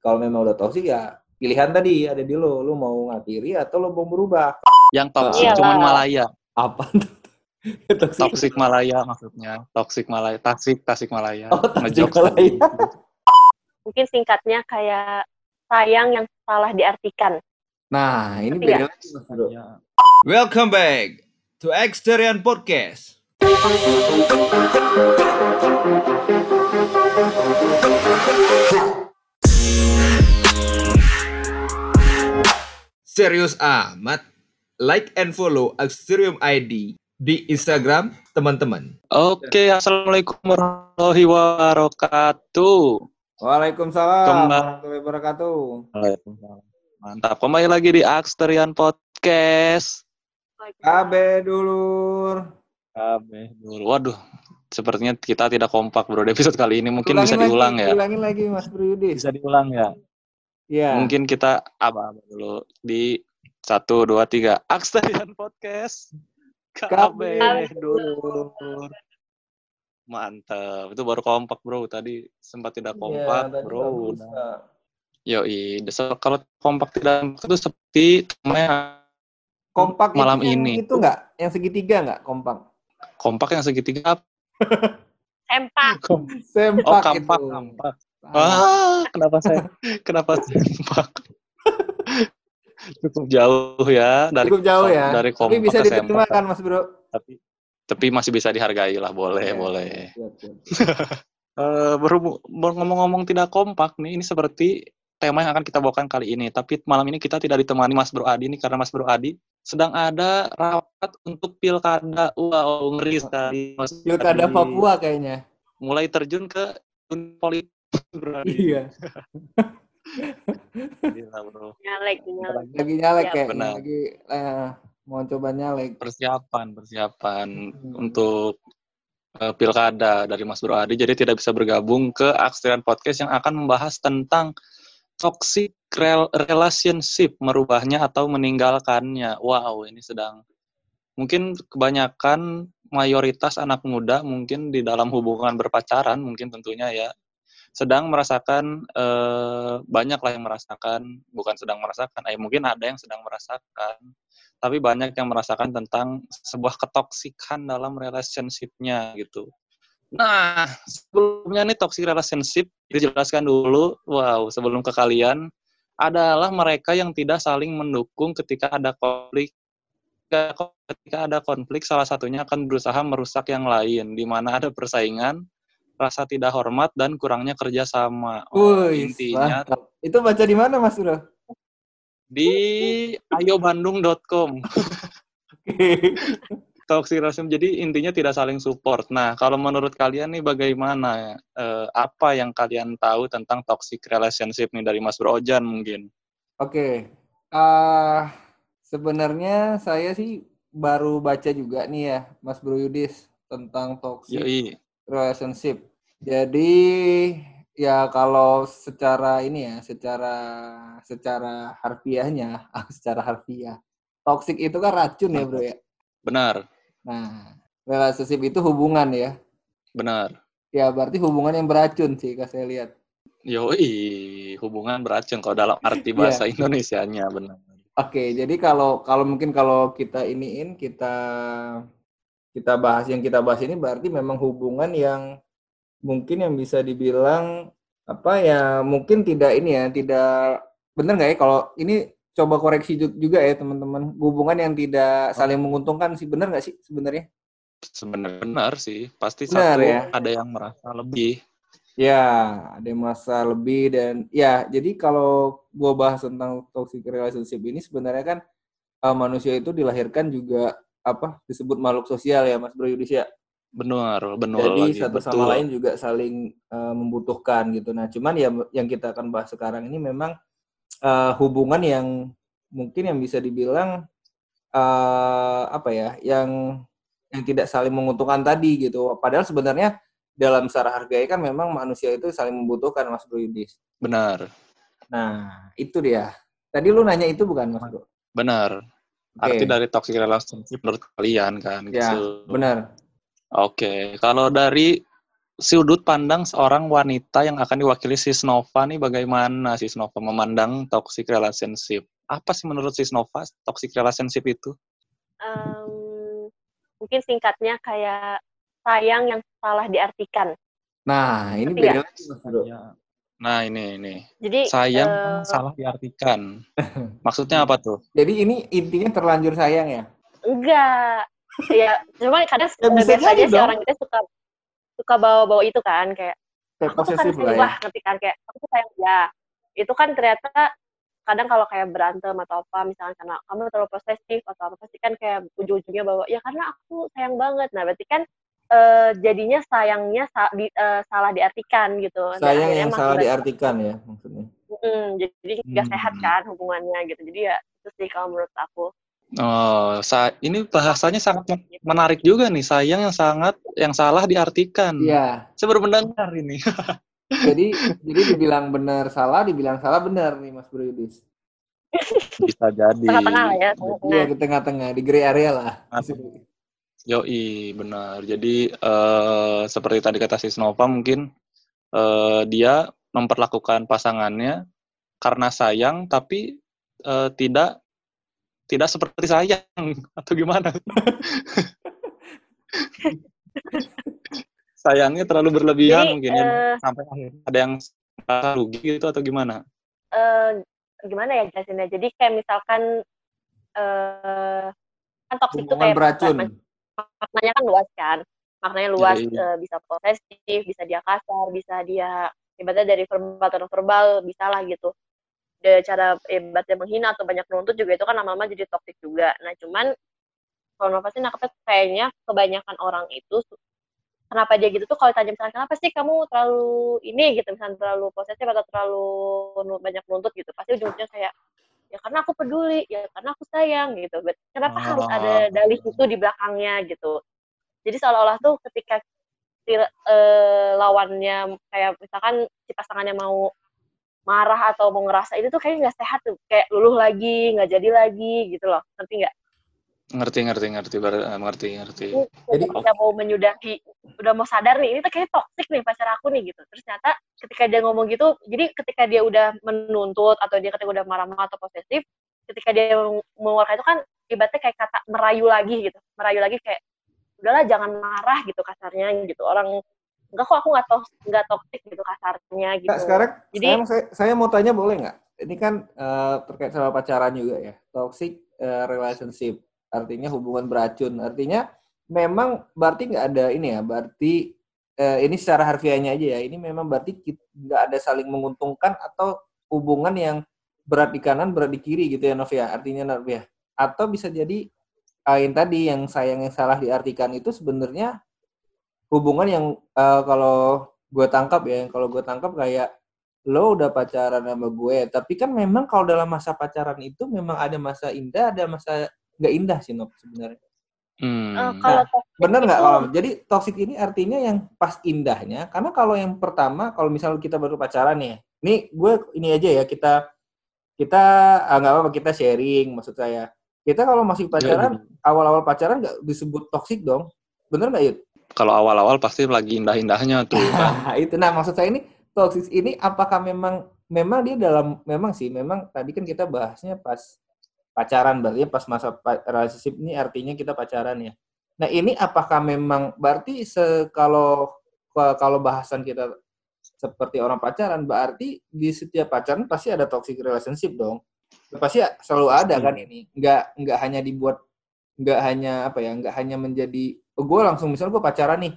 kalau memang udah toksik ya pilihan tadi ada di lo, lo mau ngakhiri atau lo mau berubah. Yang toksik Iyalah. cuman Malaya. Apa tuh? toksik. Toksik Malaya maksudnya. Toksik Malaya. Tasik, Tasik Malaya. Oh, Tasik Malaya. Mungkin singkatnya kayak sayang yang salah diartikan. Nah, ini beda nggak? lagi Mas Bro. Welcome back to Exterian Podcast. Serius amat. Like and follow Exterium ID di Instagram teman-teman. Oke, Assalamualaikum warahmatullahi wabarakatuh. Waalaikumsalam Kembali. warahmatullahi wabarakatuh. Mantap. Kembali lagi di Aksterian Podcast. Kabe dulur. Kabeh dulu. Waduh, sepertinya kita tidak kompak bro di episode kali ini. Mungkin Ulangin bisa lagi, diulang ya. Ulangin lagi Mas Bro Yudi. Bisa diulang ya. Iya. Mungkin kita apa dulu di satu dua tiga Aksterian Podcast. Kabeh dulu. Mantap. Itu baru kompak bro. Tadi sempat tidak Iya, kompak tadi bro. Yoi, so, kalau kompak tidak itu seperti temanya Kompak Malam itu ini. itu enggak? Yang segitiga enggak kompak? kompak yang segitiga apa? Sempak. Sempak Oh, kampak, itu. kampak. Ah, Ah, kenapa saya kenapa sempak? Cukup jauh ya dari Cukup jauh ya. dari Tapi bisa diterima kan Mas Bro? Tapi tapi masih bisa dihargai lah, boleh, Iya, boleh. siap. Eh, berhubung ber- ngomong-ngomong tidak kompak nih, ini seperti tema yang akan kita bawakan kali ini. Tapi malam ini kita tidak ditemani Mas Bro Adi nih karena Mas Bro Adi sedang ada rapat untuk pilkada. Wow, ngeri sekali. Mas Pilkada Adi. Papua kayaknya. Mulai terjun ke dunia politik. Adi. Iya. Gila, Bro. Nyalek, nyalek. Lagi nyalek Siap. kayaknya. Benar. Lagi eh, mau coba nyalek. Persiapan, persiapan Hmm. untuk eh, pilkada dari Mas Bro Adi. Jadi tidak bisa bergabung ke Aksterian Podcast yang akan membahas tentang toxic rel- relationship, merubahnya atau meninggalkannya. Wow, ini sedang mungkin kebanyakan mayoritas anak muda mungkin di dalam hubungan berpacaran mungkin tentunya ya sedang merasakan eh, banyak lah yang merasakan bukan sedang merasakan eh mungkin ada yang sedang merasakan tapi banyak yang merasakan tentang sebuah ketoksikan dalam relationship-nya gitu. Nah, sebelumnya nih toxic relationship dijelaskan dulu. Wow, sebelum ke kalian adalah mereka yang tidak saling mendukung ketika ada konflik. Ketika ada konflik, salah satunya akan berusaha merusak yang lain, di mana ada persaingan, rasa tidak hormat dan kurangnya kerjasama. Oh, Wih, intinya mantap. Itu baca di mana Mas Bro? di ayobandung.com. toxic relationship jadi intinya tidak saling support. Nah, kalau menurut kalian nih bagaimana eh, apa yang kalian tahu tentang toxic relationship nih dari Mas Bro Ojan mungkin? Oke. ah sebenarnya saya sih baru baca juga nih ya, Mas Bro Yudis tentang toxic Yoi. relationship. Jadi ya kalau secara ini ya, secara secara harfiahnya, secara harfiah, toxic itu kan racun ya, Bro ya. Benar, Nah, relationship itu hubungan ya. benar. Ya berarti hubungan yang beracun sih, kalau saya lihat. Yoi, hubungan beracun kalau dalam arti Iya. bahasa Indonesianya benar. Oke, jadi kalau kalau mungkin kalau kita iniin kita kita bahas yang kita bahas ini berarti memang hubungan yang mungkin yang bisa dibilang apa ya mungkin tidak ini ya tidak benar nggak ya kalau ini coba koreksi ju- juga ya teman-teman hubungan yang tidak saling menguntungkan sih benar nggak sih sebenarnya? Sebenarnya benar sih, pasti Benar satu ya. ada yang merasa lebih. Ya, ada yang merasa lebih dan ya, jadi kalau gua bahas tentang toxic relationship ini sebenarnya kan eh, manusia itu dilahirkan juga apa disebut makhluk sosial ya, Mas Bro Yudis ya. Benar, benar Jadi lagi. satu betul. sama lain juga saling eh, membutuhkan gitu. Nah, cuman ya yang kita akan bahas sekarang ini memang eh, hubungan yang mungkin yang bisa dibilang eh, apa ya, yang yang tidak saling menguntungkan tadi gitu. Padahal sebenarnya dalam secara hargai kan memang manusia itu saling membutuhkan Mas Bro Yudis. Benar, Nah, itu dia. Tadi lu nanya itu bukan Mas Bro? benar. Oke. Arti dari toxic relationship menurut kalian kan Ya, gitu. benar. Oke, kalau dari sudut pandang seorang wanita yang akan diwakili Sisnova nih bagaimana Sisnova memandang toxic relationship? Apa sih menurut Sisnova toxic relationship itu? Em, mungkin singkatnya kayak sayang yang salah diartikan. Nah, ini beda nggak? lagi Mas Bro. Nah, ini ini. Jadi Sayang kan salah diartikan. Maksudnya apa tuh? Jadi ini intinya terlanjur sayang ya? enggak. Ya, cuma kadang Ya, biasanya sih orang kita suka suka bawa-bawa itu kan kayak Kayak aku tuh kan posesif lah ya. ngerti kan kayak aku tuh sayang dia itu kan ternyata kadang kalau kayak berantem atau apa misalnya karena kamu terlalu posesif atau apa pasti kan kayak ujung-ujungnya bawa ya karena aku sayang banget nah berarti kan eh, jadinya sayangnya sa- di- eh, salah diartikan gitu Dan Sayang yang salah diartikan ya maksudnya. Mm, jadi nggak sehat Hmm. kan hubungannya gitu jadi ya itu sih kalau menurut aku Oh, sa ini bahasanya sangat men- menarik juga nih. Sayang yang sangat yang salah diartikan. Iya. Saya baru mendengar ini. Jadi jadi dibilang benar salah, dibilang salah benar nih Mas Bro Yudis. Bisa jadi. tengah-tengah lah ya Iya di tengah-tengah di gray area lah. Yoi, benar. Jadi eh, seperti tadi kata Sisnova mungkin eh, dia memperlakukan pasangannya karena sayang tapi eh, tidak tidak seperti sayang atau gimana? Sayangnya terlalu berlebihan Jadi, mungkin ya eh, sampai ada yang rugi gitu atau gimana? eh, gimana ya jelasinnya jadi kayak misalkan eh kan toxic itu kayak beracun. maknanya kan luas kan maknanya luas Iya, eh, bisa posesif bisa dia kasar bisa dia ibaratnya dari verbal atau verbal bisa lah gitu de cara ibaratnya menghina atau banyak menuntut juga itu kan lama-lama jadi toxic juga. Nah cuman kalau sih nangkepnya kayaknya kebanyakan orang itu kenapa dia gitu tuh kalau ditanya misalnya kenapa sih kamu terlalu ini? Gitu misalnya terlalu posesif atau terlalu banyak menuntut gitu pasti ujung-ujungnya kayak ya karena aku peduli ya karena aku sayang gitu. But kenapa harus ada Oh. dalih itu di belakangnya gitu. Jadi seolah-olah tuh ketika si eh, lawannya kayak misalkan si pasangannya mau marah atau mau ngerasa itu tuh kayaknya nggak sehat tuh kayak luluh lagi nggak jadi lagi gitu loh. Ngerti nggak? Ngerti, ngerti, ngerti, eh, ngerti, ngerti. Jadi- ketika mau menyudahi udah mau sadar nih ini tuh kayaknya toxic nih pacar aku nih gitu. Terus ternyata ketika dia ngomong gitu jadi ketika dia udah menuntut atau dia ketika udah marah-marah atau posesif ketika dia mengeluarkan itu kan ibaratnya kayak kata merayu lagi gitu. Merayu lagi kayak udahlah jangan marah gitu kasarnya gitu. Orang enggak kok aku nggak tos nggak toxic gitu kasarnya gitu Kak, sekarang Jadi- sekarang saya, saya mau tanya boleh nggak? Ini kan eh, terkait sama pacaran juga ya. Toxic eh, relationship. Artinya hubungan beracun. Artinya memang berarti nggak ada ini ya. Berarti eh, ini secara harfiahnya aja ya. Ini memang berarti nggak ada saling menguntungkan atau hubungan yang berat di kanan, berat di kiri gitu ya Novia. Artinya Novia. Atau bisa jadi eh, yang tadi yang sayang yang salah diartikan itu sebenarnya hubungan yang eh, kalau gue tangkap ya, yang kalau gue tangkap kayak lo udah pacaran sama gue, tapi kan memang kalau dalam masa pacaran itu memang ada masa indah, ada masa nggak indah sih Nob sebenarnya. Hmm. Eh, kalau toxic Bener nggak? itu- Kalau jadi toxic ini artinya yang pas indahnya, karena kalau yang pertama, kalau misalnya kita baru pacaran nih, ini gue ini aja ya kita kita ah, nggak apa-apa kita sharing maksud saya. Kita kalau masih pacaran, awal-awal pacaran nggak disebut toxic dong, bener nggak Yud? Kalau awal-awal pasti lagi indah-indahnya tuh kan. Nah, itu nah maksud saya ini toxic ini apakah memang memang dia dalam memang sih memang tadi kan kita bahasnya pas pacaran berarti pas masa relationship ini artinya kita pacaran ya. Nah, ini apakah memang berarti se kalau kalau bahasan kita seperti orang pacaran berarti di setiap pacaran pasti ada toxic relationship dong. Pasti selalu ada kan ini. Enggak enggak hanya dibuat enggak hanya apa ya, enggak hanya menjadi gue langsung misalnya gue pacaran nih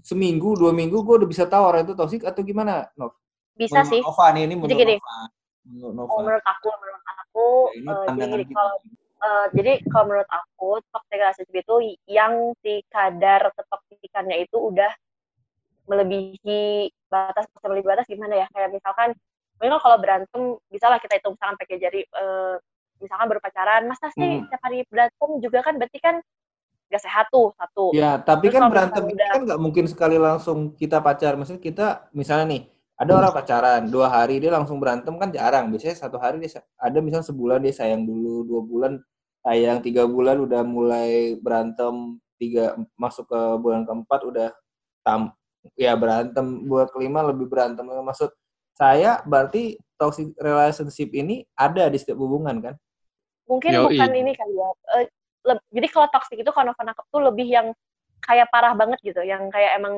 seminggu dua minggu gue udah bisa tahu orang itu toksik atau gimana Nov? bisa Menurut sih Nova nih ini menurut gini. Nova. Menurut Nova. kalau menurut aku menurut aku Ya, eh, jadi gini, kalau eh, jadi kalau menurut aku toxic relationship itu yang si kadar ketoksikannya itu udah melebihi batas melebihi batas gimana ya kayak misalkan mungkin kalau berantem bisa lah kita hitung misalkan pakai jari eh, misalkan baru pacaran masa sih Hmm. setiap hari berantem juga kan berarti kan gak sehat tuh satu Ya, tapi Terus kan berantem ini udah- kan nggak mungkin sekali langsung kita pacar. Maksudnya kita misalnya nih ada orang pacaran dua hari dia langsung berantem kan jarang. Biasanya satu hari dia ada misalnya sebulan dia sayang dulu, dua bulan sayang, tiga bulan udah mulai berantem, tiga masuk ke bulan keempat udah tam ya berantem buat kelima lebih berantem maksud saya berarti toxic relationship ini ada di setiap hubungan kan mungkin Yoi. bukan ini kali ya Eh, jadi kalau toxic itu kalau nangkep tuh lebih yang kayak parah banget gitu yang kayak emang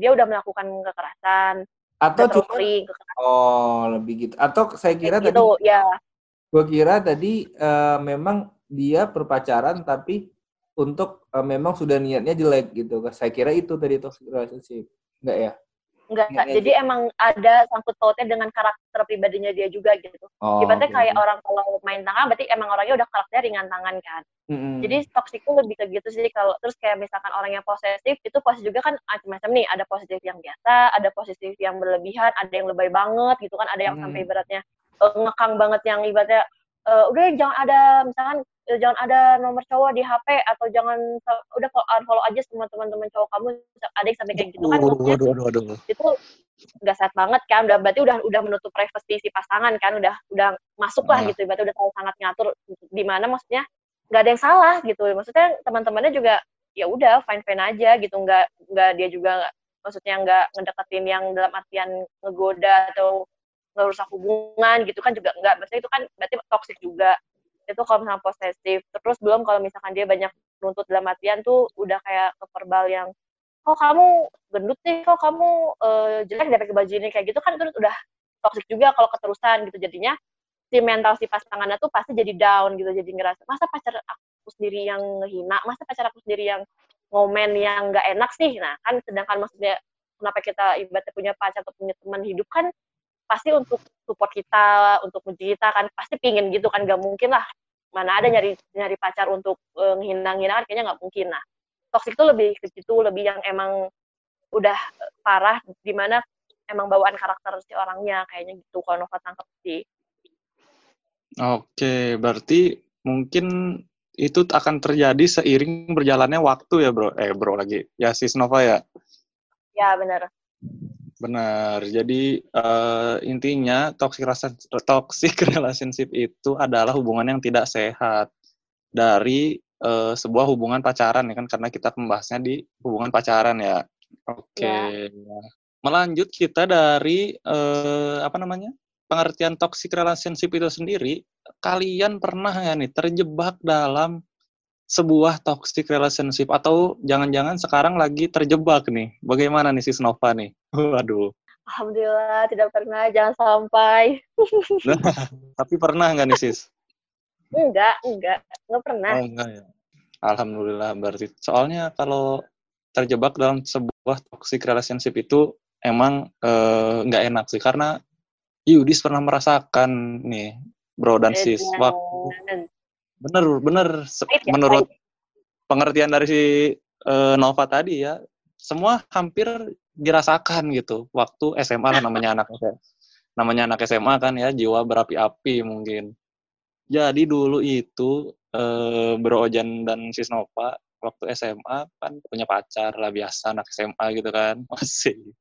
dia udah melakukan kekerasan atau cuma kekerasan. Oh lebih gitu. Atau saya kira kayak tadi gitu ya. gue kira tadi eh, memang dia berpacaran tapi untuk eh, memang sudah niatnya jelek gitu. Saya kira itu tadi toxic relationship. Enggak ya enggak Niatnya jadi emang ada sangkut pautnya dengan karakter pribadinya dia juga gitu. Oh ibaratnya oke, kayak orang kalau main tangan berarti emang orangnya udah karakternya ringan tangan kan. Mm-mm. Jadi itu lebih ke gitu sih kalau terus kayak misalkan orang yang posesif itu posesif juga kan macam-macam nih, ada positif yang biasa, ada positif yang berlebihan, ada yang lebay banget gitu kan, ada yang Hmm. sampai ibaratnya eh, ngekang banget yang ibaratnya eh, udah jangan ada misalkan jangan ada nomor cowok di HP atau jangan udah fo- unfollow aja semua teman-teman cowok kamu ada yang sampai kayak gitu kan Waduh, waduh, waduh, waduh. itu nggak sehat banget kan udah berarti udah udah menutup privasi si pasangan kan udah udah masuk lah Ah. gitu berarti udah terlalu sangat ngatur di mana maksudnya nggak ada yang salah gitu maksudnya teman-temannya juga ya udah fine fine aja gitu nggak nggak dia juga maksudnya nggak ngedeketin yang dalam artian ngegoda atau ngerusak hubungan gitu kan juga nggak maksudnya itu kan berarti toxic juga itu kalau misalnya posesif. Terus belum kalau misalkan dia banyak nuntut dalam artian tuh udah kayak ke verbal yang kok kamu gendut nih, kok kamu eh, jelek pakai baju ini kayak gitu kan itu udah toxic juga kalau keterusan gitu. Jadinya si mental si pasangannya tuh pasti jadi down gitu jadi ngerasa masa pacar aku sendiri yang ngehina? Masa pacar aku sendiri yang ngomen yang nggak enak sih? Nah kan sedangkan maksudnya kenapa kita ibaratnya punya pacar atau punya teman hidup kan pasti untuk support kita untuk muji kita kan pasti pingin gitu kan nggak mungkin lah mana ada nyari nyari pacar untuk eh, ngehina-ngehina kan kayaknya nggak mungkin nah toxic itu lebih ke situ lebih yang emang udah eh, parah di mana emang bawaan karakter si orangnya kayaknya gitu kalau Nova tangkep sih Oke, berarti mungkin itu akan terjadi seiring berjalannya waktu ya, Bro. Eh, Bro lagi. Ya, Sis Nova ya. ya bener Benar. Jadi eh, intinya toxic toxic relationship itu adalah hubungan yang tidak sehat dari eh, sebuah hubungan pacaran ya kan karena kita membahasnya di hubungan pacaran ya. Oke. Melanjut kita dari eh, apa namanya? pengertian toxic relationship itu sendiri, kalian pernah nggak nih terjebak dalam sebuah toxic relationship atau jangan-jangan sekarang lagi terjebak nih? Bagaimana nih Sis Nova nih? Waduh. alhamdulillah tidak pernah jangan sampai Tapi pernah nggak nih Sis? enggak enggak enggak pernah Oh enggak ya. Alhamdulillah berarti. Soalnya kalau terjebak dalam sebuah toxic relationship itu emang eh, nggak enak sih karena Yudis pernah merasakan nih bro dan sis. Beda. Bener bener. Se- ya, menurut pengertian dari si eh, Nova tadi ya semua hampir dirasakan gitu waktu SMA lah namanya anak SMA. namanya anak SMA kan ya jiwa berapi-api mungkin. Jadi dulu itu eh, Bro Ojan dan Sis Nova waktu SMA kan punya pacar lah biasa anak SMA gitu kan. Masih.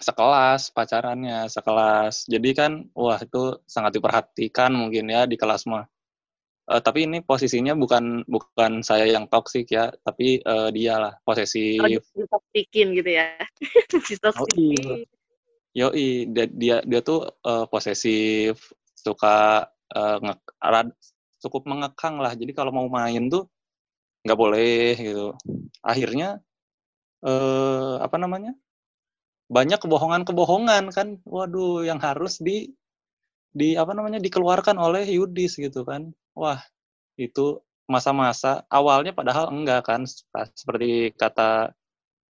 Sekelas pacarannya sekelas. Jadi kan wah itu sangat diperhatikan mungkin ya di kelas mah Eh, tapi ini posisinya bukan bukan saya yang toksik ya tapi eh, dia lah posesif lagi ditoksikin gitu ya ditoksikin Yoi, dia dia, dia tuh eh, posesif, suka eh, nge- rad- cukup mengekang lah. Jadi kalau mau main tuh nggak boleh gitu. Akhirnya eh apa namanya? Banyak kebohongan-kebohongan kan. Waduh, yang harus di di apa namanya dikeluarkan oleh Yudis gitu kan. Wah, itu masa-masa. Awalnya padahal enggak kan seperti kata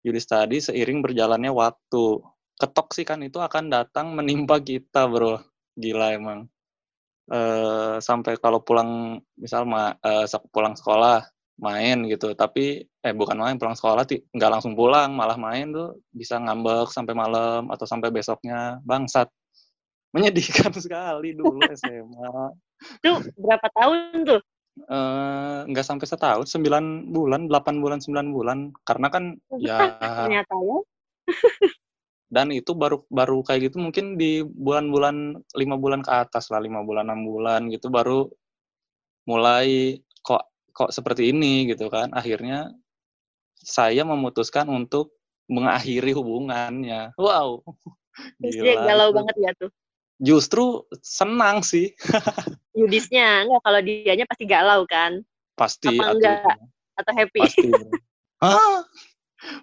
Yudis tadi seiring berjalannya waktu. Ketoksikan itu akan datang menimpa kita bro. Gila emang. Eh sampai kalau pulang misal ma sek- pulang sekolah main gitu. Tapi eh bukan main pulang sekolah nggak langsung pulang malah main tuh bisa ngambek sampai malam atau sampai besoknya. Bangsat. Menyedihkan sekali dulu SMA itu berapa tahun tuh eh nggak sampai setahun sembilan bulan delapan bulan sembilan bulan karena kan ya ternyata ya dan itu baru baru kayak gitu mungkin di bulan-bulan lima bulan ke atas lah lima bulan enam bulan gitu baru mulai kok kok seperti ini gitu kan akhirnya saya memutuskan untuk mengakhiri hubungannya. Wow. Terus dia Gila. galau banget ya tuh. Justru senang sih. Yudisnya enggak kalau dianya pasti galau kan Pasti. Apa enggak? atau happy. Pasti. Hah?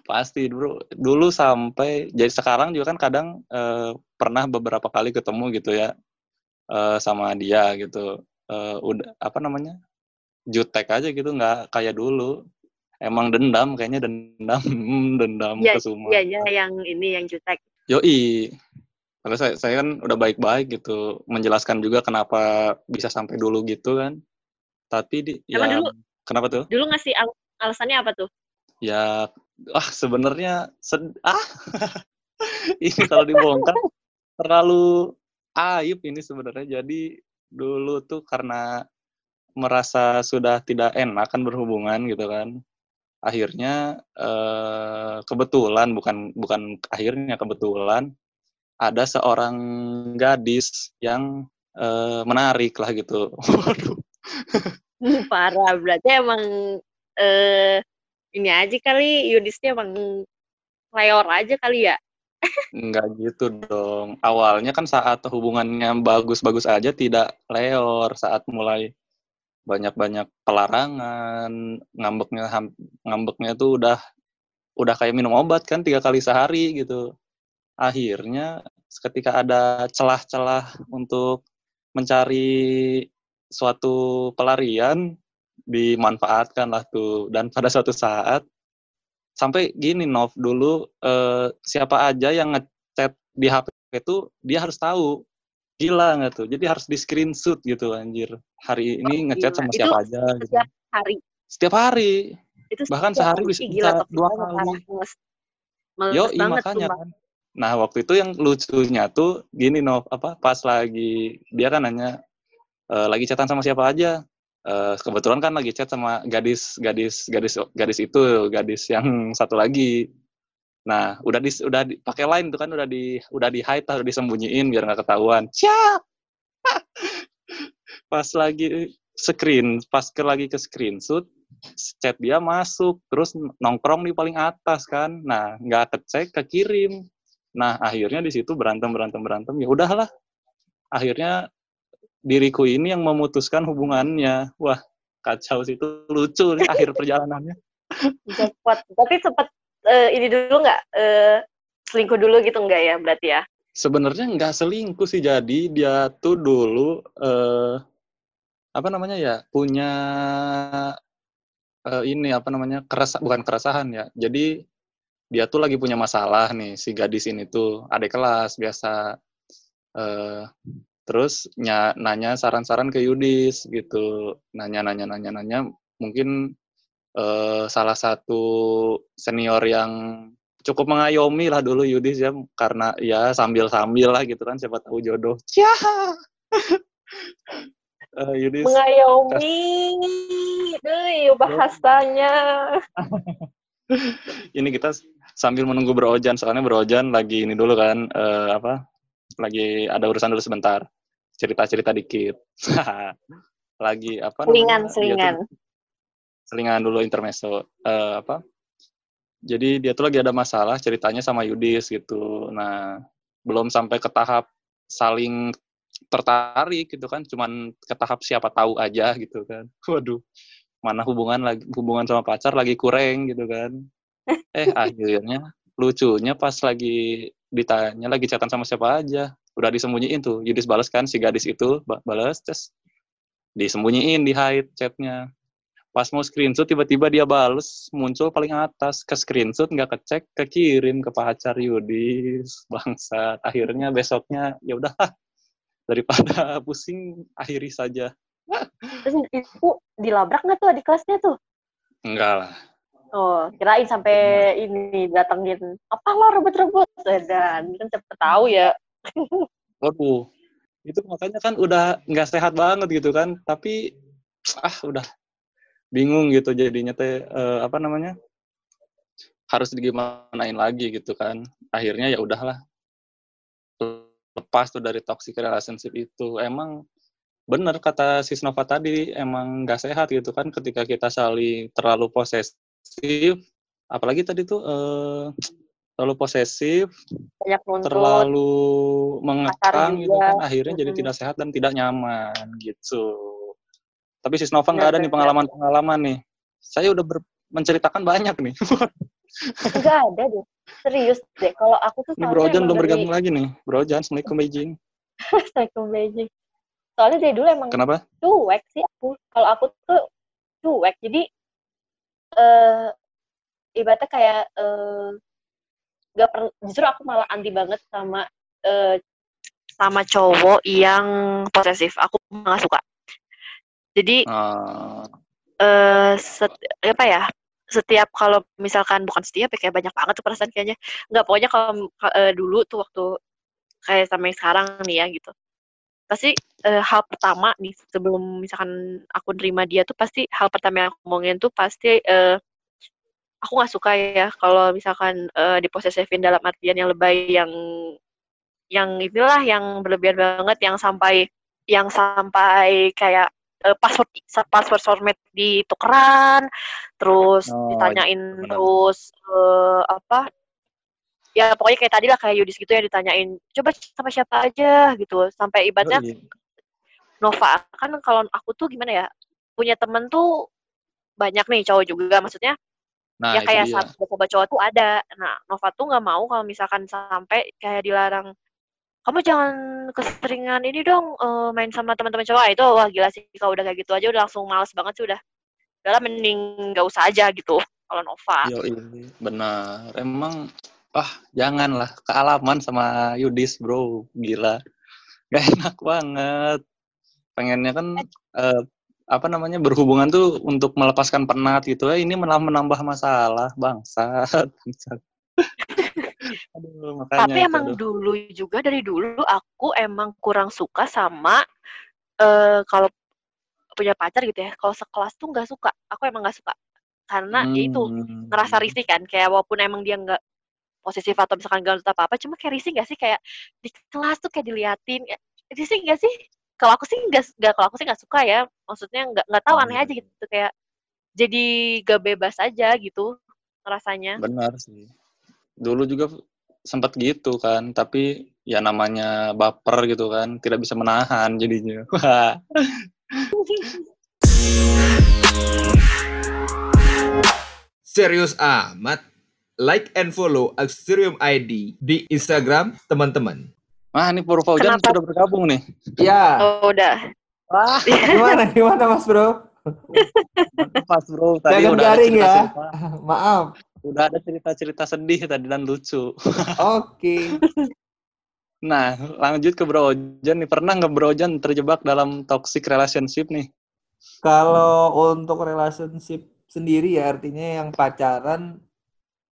Pasti bro. Dulu sampai jadi sekarang juga kan kadang eh, pernah beberapa kali ketemu gitu ya eh, sama dia gitu. Eh, udah apa namanya? Jutek aja gitu nggak kayak dulu. Emang dendam kayaknya dendam dendam Iya, ke semua. Iya, iya yang ini yang jutek. Yoi. Karena saya, saya kan udah baik-baik gitu, menjelaskan juga kenapa bisa sampai dulu gitu kan. Tapi di, Emang ya dulu? kenapa tuh? Dulu ngasih al- alasannya apa tuh? Ya, ah sebenarnya sed ah ini kalau dibongkar terlalu aib ini sebenarnya. Jadi dulu tuh karena merasa sudah tidak enak kan berhubungan gitu kan. Akhirnya eh, kebetulan bukan bukan akhirnya kebetulan ada seorang gadis yang eh, menarik lah gitu. Waduh. Parah, berarti emang eh ini aja kali Yudisnya emang leor aja kali ya. Enggak gitu dong. Awalnya kan saat hubungannya bagus-bagus aja tidak leor saat mulai banyak-banyak pelarangan, ngambeknya ngambeknya tuh udah udah kayak minum obat kan tiga kali sehari gitu. Akhirnya ketika ada celah-celah untuk mencari suatu pelarian dimanfaatkan lah tuh dan pada suatu saat sampai gini Nov dulu eh, siapa aja yang ngechat di HP itu dia harus tahu gila nggak tuh jadi harus di screenshot gitu anjir hari ini ngechat gila. sama Itu siapa aja gitu. Setiap hari. setiap hari Itu Bahkan setiap sehari hari. bisa gila, dua kali. parah. Males, males Yo, makanya kan. Nah, waktu itu yang lucunya tuh gini Nov, apa pas lagi dia kan nanya e, lagi chatan sama siapa aja. Eh, kebetulan kan lagi chat sama gadis gadis gadis gadis itu, gadis yang satu lagi. Nah, udah di udah pakai line tuh kan udah di udah di hide udah disembunyiin biar nggak ketahuan. Cia. pas lagi screen, pas ke lagi ke screenshot chat dia masuk terus nongkrong di paling atas kan nah nggak kecek kekirim nah akhirnya di situ berantem berantem berantem. Ya udahlah. Akhirnya diriku ini yang memutuskan hubungannya. Wah kacau sih itu lucu nih akhir perjalanannya. Jackpot. Tapi sempet eh, ini dulu nggak? Eh, selingkuh dulu gitu nggak ya berarti ya? sebenarnya nggak selingkuh sih. Jadi dia tuh dulu eh, apa namanya ya punya eh, ini apa namanya keres bukan keresahan ya. Jadi dia tuh lagi punya masalah nih si gadis ini tuh adik kelas biasa eh, terus nya, nanya saran-saran ke Yudis gitu nanya nanya nanya nanya mungkin eh, salah satu senior yang cukup mengayomi lah dulu Yudis ya karena ya sambil-sambil lah gitu kan siapa tahu jodoh Cia! Eh, Yudis Mengayomi. Duh, bahasanya. ini kita sambil menunggu berojan soalnya berojan lagi ini dulu kan eh, apa lagi ada urusan dulu sebentar. Cerita-cerita dikit. Lagi apa Selingan, namanya, dia tuh- selingan. selingan dulu intermezzo. Eh, apa jadi dia tuh lagi ada masalah ceritanya sama Yudis gitu. Nah belum sampai ke tahap saling tertarik gitu kan cuman ke tahap siapa tahu aja gitu kan. Waduh mana hubungan lagi hubungan sama pacar lagi kurang gitu kan eh akhirnya lucunya pas lagi ditanya lagi chatan sama siapa aja. Udah disembunyiin tuh. Yudis balas kan si gadis itu ba- balas terus disembunyiin di hide chatnya. Pas mau screenshot tiba-tiba dia bales muncul paling atas. Ke screenshot nggak kecek kekirim ke pacar Yudis. Bangsa akhirnya besoknya ya udah daripada pusing akhiri saja. Terus itu dilabrak nggak tuh di kelasnya tuh? enggak lah Oh, kirain sampai ini datengin apa lo rebut-rebut? Dan kan cepet tahu ya. waduh itu makanya kan udah nggak sehat banget gitu kan tapi ah udah bingung gitu jadinya teh eh, apa namanya harus digimanain lagi gitu kan. Akhirnya ya udahlah lepas tuh dari toxic relationship itu. Emang bener kata si Snova tadi emang nggak sehat gitu kan ketika kita saling terlalu posesif apalagi tadi tuh eh, terlalu posesif, banyak nuntut terlalu mengekang gitu kan akhirnya jadi tidak sehat dan tidak nyaman gitu. Tapi si Nova nggak ada nih pengalaman-pengalaman nih. Saya udah ber- menceritakan banyak nih. Enggak ada deh. Serius deh. Kalau aku tuh Bro Ojan belum dari bergabung lagi nih. Bro Ojan, Assalamualaikum Beijing. Assalamualaikum Beijing. Soalnya dari dulu emang Kenapa? cuek sih aku. Kalau aku tuh cuek. Jadi eh ibaratnya kayak eh gak per, justru aku malah anti banget sama eh sama cowok yang posesif. Aku nggak suka. Jadi Ah, eh set- apa ya setiap kalau misalkan bukan setiap ya kayak banyak banget tuh perasaan kayaknya nggak pokoknya kalau eh, dulu tuh waktu kayak sama yang sekarang nih ya gitu pasti eh, hal pertama nih sebelum misalkan aku nerima dia tuh pasti hal pertama yang aku ngomongin tuh pasti eh, aku nggak suka ya kalau misalkan eh, diposesifin dalam artian yang lebay yang yang inilah yang berlebihan banget yang sampai yang sampai kayak eh, password password sosmed ditukeran terus Oh, ditanyain iya, benar. terus eh, apa ya pokoknya kayak tadi lah kayak Yudis gitu ya ditanyain coba sama siapa aja? gitu. Sampai ibaratnya yoi. Nova kan kalau aku tuh gimana ya punya temen tuh banyak nih cowok juga maksudnya Nah, ya kayak sahabat-sahabat cowok tuh ada. Nah Nova tuh nggak mau kalau misalkan sampai kayak dilarang kamu jangan keseringan ini dong eh, main sama teman-teman cowok. Ah, itu wah gila sih kalau udah kayak gitu aja udah langsung males banget sih udah. Udah mending nggak usah aja gitu kalau Nova. Yoi, benar. Emang, ah janganlah kealaman sama Yudis, bro. Gila. Gak enak banget. Pengennya kan, eh, apa namanya, berhubungan tuh untuk melepaskan penat gitu ya. Ini malah menambah masalah, bangsat. bangsat. Aduh, makanya Tapi itu, emang aduh. dulu juga dari dulu aku emang kurang suka sama eh kalau punya pacar gitu ya. Kalau sekelas tuh nggak suka. Aku emang nggak suka. Karena ya itu Hmm. ngerasa risih kan. Kayak walaupun emang dia nggak posesif atau misalkan gak nuntut apa-apa, cuma kayak risih nggak sih kayak di kelas tuh kayak diliatin. Ya, risih nggak sih? Kalau aku sih nggak nggak kalau aku sih nggak suka ya. Maksudnya nggak nggak tahu Oh, aneh iya. aja gitu kayak jadi gak bebas aja gitu rasanya. Benar sih. Dulu juga sempat gitu kan, tapi ya namanya baper gitu kan, tidak bisa menahan jadinya. Serius amat. Like and follow Axterium ID di Instagram teman-teman. Nah, ini Pur Faujan Kenapa? sudah bergabung nih. Ya, Oh, udah. Wah, gimana gimana Mas Bro? pas bro. Tadi Jangan udah garing ya. cerita-cerita. Maaf. Udah ada cerita-cerita sedih tadi dan lucu. Oke. Nah, lanjut ke Bro Ojan nih. Pernah nggak Bro Ojan terjebak dalam toxic relationship nih? Kalau untuk relationship sendiri ya artinya yang pacaran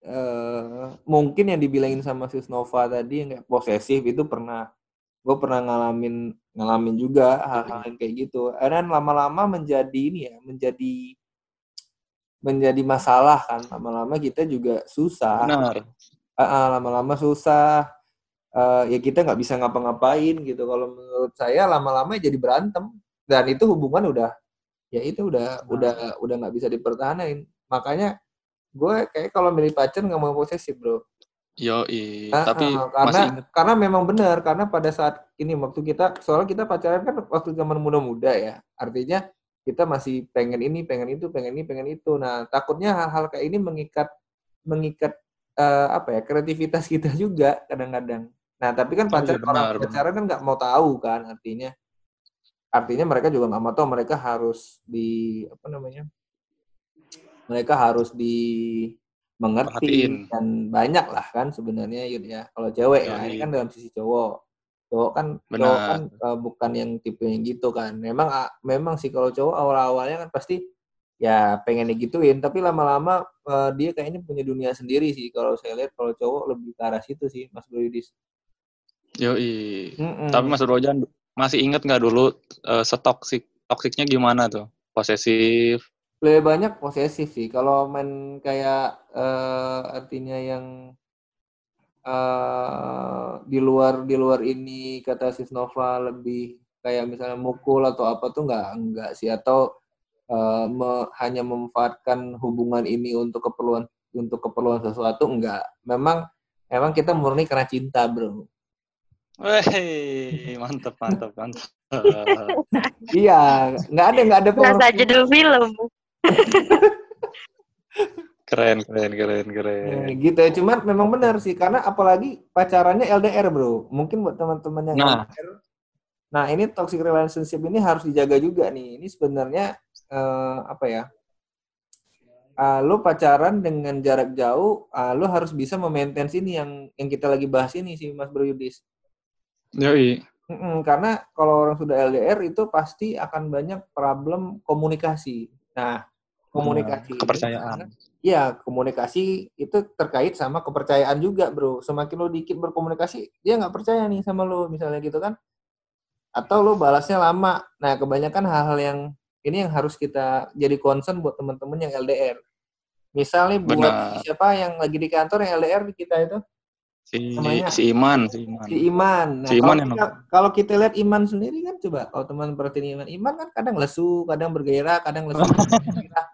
eh mungkin yang dibilangin sama Sis Nova tadi yang kayak posesif itu pernah gue pernah ngalamin ngalamin juga hal-hal yang kayak gitu. Dan lama-lama menjadi ini ya, menjadi menjadi masalah kan. Lama-lama kita juga susah. Benar. Ah, ah, lama-lama susah. Eh, ya kita nggak bisa ngapa-ngapain gitu. Kalau menurut saya lama-lama jadi berantem dan itu hubungan udah ya itu udah Nah. udah udah nggak bisa dipertahanin. Makanya gue kayak kalau milih pacar nggak mau posesif bro. Yoi. Ah, Tapi ah, karena masih karena memang benar karena pada saat ini waktu kita soalnya kita pacaran kan waktu zaman muda-muda ya. Artinya kita masih pengen ini, pengen itu, pengen ini, pengen itu. Nah, takutnya hal-hal kayak ini mengikat mengikat eh, apa ya kreativitas kita juga kadang-kadang. Nah, tapi kan Oh, pacar iya, orang benar, pacaran kan nggak mau tahu kan artinya. Artinya mereka juga nggak mau tahu mereka harus di apa namanya? Mereka harus dimengerti Perhatiin. dan banyak lah kan sebenarnya Yud ya. Kalau cewek ya, ini Yoi. kan dalam sisi cowok. Cowok kan cowok Benar. kan eh, bukan yang tipe yang gitu kan. Memang ah, memang sih kalau cowok awal-awalnya kan pasti ya pengen digituin, tapi lama-lama eh, dia kayaknya punya dunia sendiri sih. Kalau saya lihat kalau cowok lebih ke arah situ sih, Mas Bro Yudis. Yoi. Mm-mm. Tapi Mas Bro Ojan masih ingat nggak dulu eh, setoksik toksiknya gimana tuh? Posesif. Lebih banyak posesif sih. Kalau main kayak eh, artinya yang eh, di luar di luar ini kata Sis Nova lebih kayak misalnya mukul atau apa tuh nggak enggak sih atau eh, me- hanya memanfaatkan hubungan ini untuk keperluan untuk keperluan sesuatu enggak. Memang emang kita murni karena cinta, bro. Weh, mantep, mantep, mantep. Iya, nggak ada nggak ada Berasa pengaruh- judul film. Keren, keren, keren, keren. Ya, gitu ya. Cuman memang benar sih karena apalagi pacarannya LDR, Bro. Mungkin buat teman-teman yang Nah. LDR. Nah, ini toxic relationship ini harus dijaga juga nih. Ini sebenarnya eh, apa ya? Ah, lu pacaran dengan jarak jauh, ah, lu harus bisa memaintain ini yang yang kita lagi bahas ini sih, Mas Bro Yudis. Yoi. Mm-mm, karena kalau orang sudah LDR itu pasti akan banyak problem komunikasi. Nah, komunikasi ini- Kepercayaan. Iya, komunikasi itu terkait sama kepercayaan juga, bro. Semakin lo dikit berkomunikasi, dia nggak percaya nih sama lo, misalnya gitu kan. Atau lo balasnya lama. Nah, kebanyakan hal-hal yang ini yang harus kita jadi concern buat teman-teman yang LDR. Misalnya buat Benar. siapa yang lagi di kantor yang LDR di kita itu, Si, Namanya- si Iman, si Iman. si Iman. Nah, Si kalau, Iman yang kita, kalau kita lihat Iman sendiri kan coba, kalau teman perhatiin Iman, Iman kan kadang lesu, kadang bergairah, kadang lesu.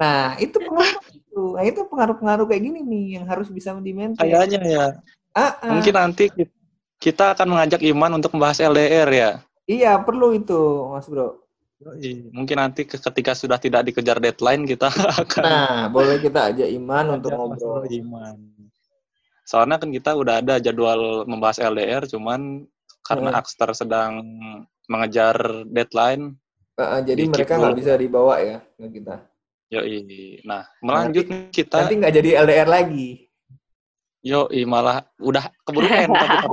nah, itu pengaruh itu. Nah, itu pengaruh-pengaruh kayak gini nih yang harus bisa di-maintain. Kayaknya ya. Ah, ah. Mungkin nanti ki- kita akan mengajak Iman untuk membahas LDR ya. Iya, perlu itu, Mas Bro. Mungkin nanti ke- ketika sudah tidak dikejar deadline kita akan Nah, boleh kita ajak Iman untuk ngobrol. Bro Iman. Soalnya kan kita udah ada jadwal membahas LDR, cuman karena Hmm. Akster sedang mengejar deadline, Ah, ah, jadi mereka nggak bisa dibawa ya ke kita. yoi. Nah, melanjut nih kita, Nanti nggak jadi LDR lagi. yoi malah udah keburu end tapi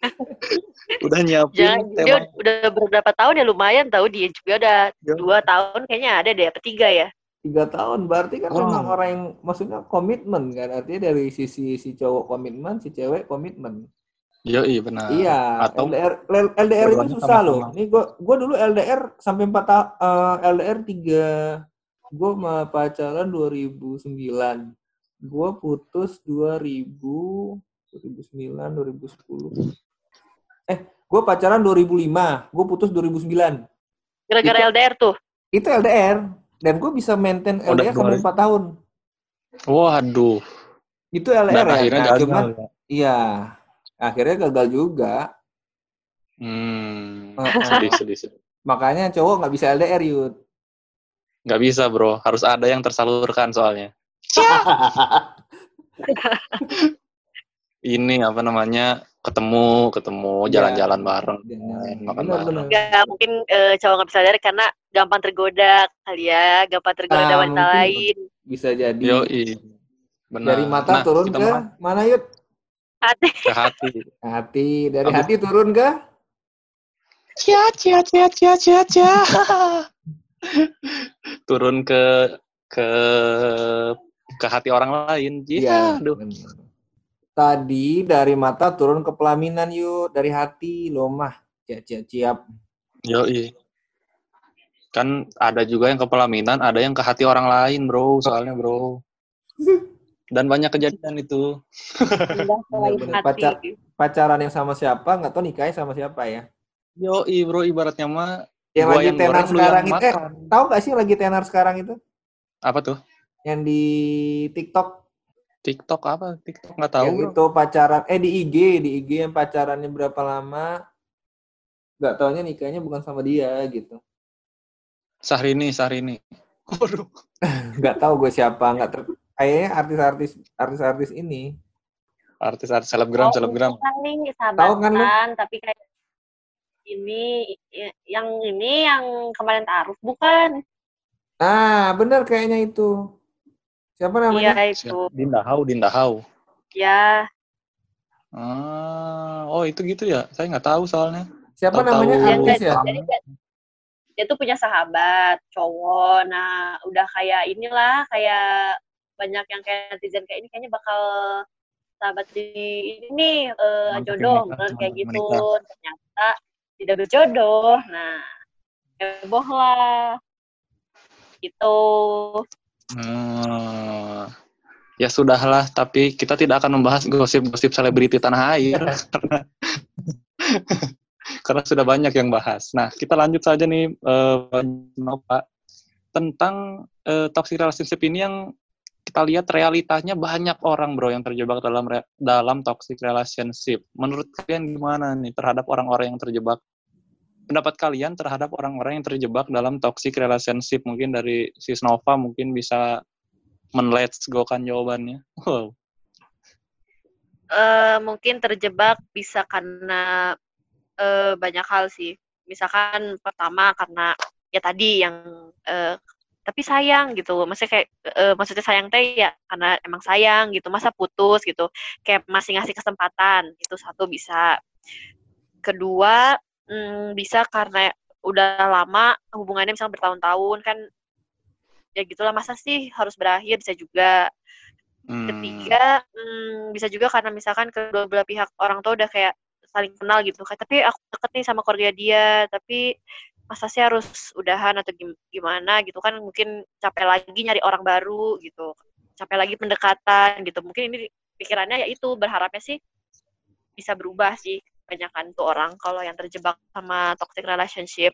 udah nyiapin Jangan, dia tema udah beberapa tahun ya lumayan tahu dia juga udah Ya. dua tahun kayaknya ada deh, apa tiga ya? Tiga tahun, berarti kan Wow. memang orang yang, maksudnya komitmen kan. Artinya dari sisi si cowok komitmen, si cewek komitmen. Yoi, benar. Iya, Atau LDR LDR itu susah loh. sama-sama. Nih gua gua dulu LDR sampai 4 tahun LDR 3 gua sama pacaran 2009. Gua putus 2000 2009 2010. Eh, gua pacaran 2005, gua putus 2009. Gara-gara Itu- LDR tuh. Itu LDR dan gua bisa maintain LDR sampai dua- 4 tahun. Waduh. Itu LDR Dan ya. akhirnya Nah, gagal. cuman ya. iya, akhirnya gagal juga. Hmm, Heeh. sedih, sedih, sedih. Makanya cowok nggak bisa LDR, Yud. Nggak bisa, bro. Harus ada yang tersalurkan soalnya. Ini apa namanya? Ketemu, ketemu, Iya. jalan-jalan bareng, Jangan. makan Benar, bareng. Ya mungkin eh, cowok nggak bisa LDR karena gampang tergoda kali ya, gampang tergoda Ah, wanita lain. Bisa jadi. Yoi. Benar. Dari mata Nah, turun ke mah mana, Yud? Hati. ke hati. Hati. Dari hati turun ke? Cia, cia, cia, cia, cia, cia. turun ke ke ke hati orang lain. Iya, aduh. benar. Tadi dari mata turun ke pelaminan, Yud. Dari hati, lo mah. Ciap, ciap, ciap. Yoi. Kan ada juga yang ke pelaminan, ada yang ke hati orang lain, bro. Soalnya, bro. Dan banyak kejadian itu. Selain Benar-benar hati. pacar. Pacaran yang sama siapa, nggak tahu nikahnya sama siapa ya. Yoi, bro. Ibaratnya mah Yang gua lagi yang tenar goreng, sekarang itu. Eh, tahu nggak sih yang lagi tenar sekarang itu? Apa tuh? Yang di TikTok. TikTok apa? TikTok nggak tahu. yang itu pacaran eh di IG di IG yang pacarannya berapa lama nggak taunya nikahnya bukan sama dia gitu Sahrini, Sahrini. Waduh. nggak tahu gue siapa nggak ter kayaknya artis-artis artis-artis ini Artis-artis selebgram, Oh, selebgram. Tahu kan lu? sahabatan, tapi kayak ini yang ini yang kemarin taruh bukan? ah bener kayaknya itu siapa namanya Iya itu. Dinda Hau, Dinda Hau. Ya, Ah, oh itu gitu ya? Saya nggak tahu soalnya. siapa Tahu-tahu namanya artis ya jadi dia, tuh punya sahabat cowok. Nah, udah kayak inilah kayak banyak yang kayak netizen kayak ini kayaknya bakal sahabat di ini nih Mantap jodoh menikah, kan kayak gitu. menikah. Ternyata tidak berjodoh. Nah, heboh lah. Gitu. Hmm, ya sudahlah, tapi kita tidak akan membahas gosip-gosip selebriti tanah air karena karena sudah banyak yang bahas. Nah, kita lanjut saja nih, eh, Pak, tentang eh, toxic relationship ini yang kita lihat realitanya banyak orang bro yang terjebak dalam dalam toxic relationship. Menurut kalian gimana nih terhadap orang-orang yang terjebak? Pendapat kalian terhadap orang-orang yang terjebak dalam toxic relationship? Mungkin dari Sis Nova mungkin bisa men-let's go kan jawabannya. Wow. Eh, mungkin terjebak bisa karena eh, banyak hal sih. Misalkan pertama karena ya tadi yang eh, tapi sayang gitu. Maksudnya kayak eh, maksudnya sayang teh ya karena emang sayang gitu. Masa putus gitu. Kayak masih ngasih kesempatan. Itu satu bisa. Kedua hmm, bisa karena udah lama hubungannya misalnya bertahun-tahun kan ya gitulah masa sih harus berakhir? Bisa juga. Hmm. ketiga hmm, bisa juga karena misalkan kedua belah pihak orang tua udah kayak saling kenal gitu kayak tapi aku deket nih sama keluarga dia tapi masa sih harus udahan atau gim- gimana gitu kan? Mungkin capek lagi nyari orang baru gitu capek lagi pendekatan gitu. Mungkin ini pikirannya ya itu berharapnya sih bisa berubah sih kebanyakan tuh orang kalau yang terjebak sama toxic relationship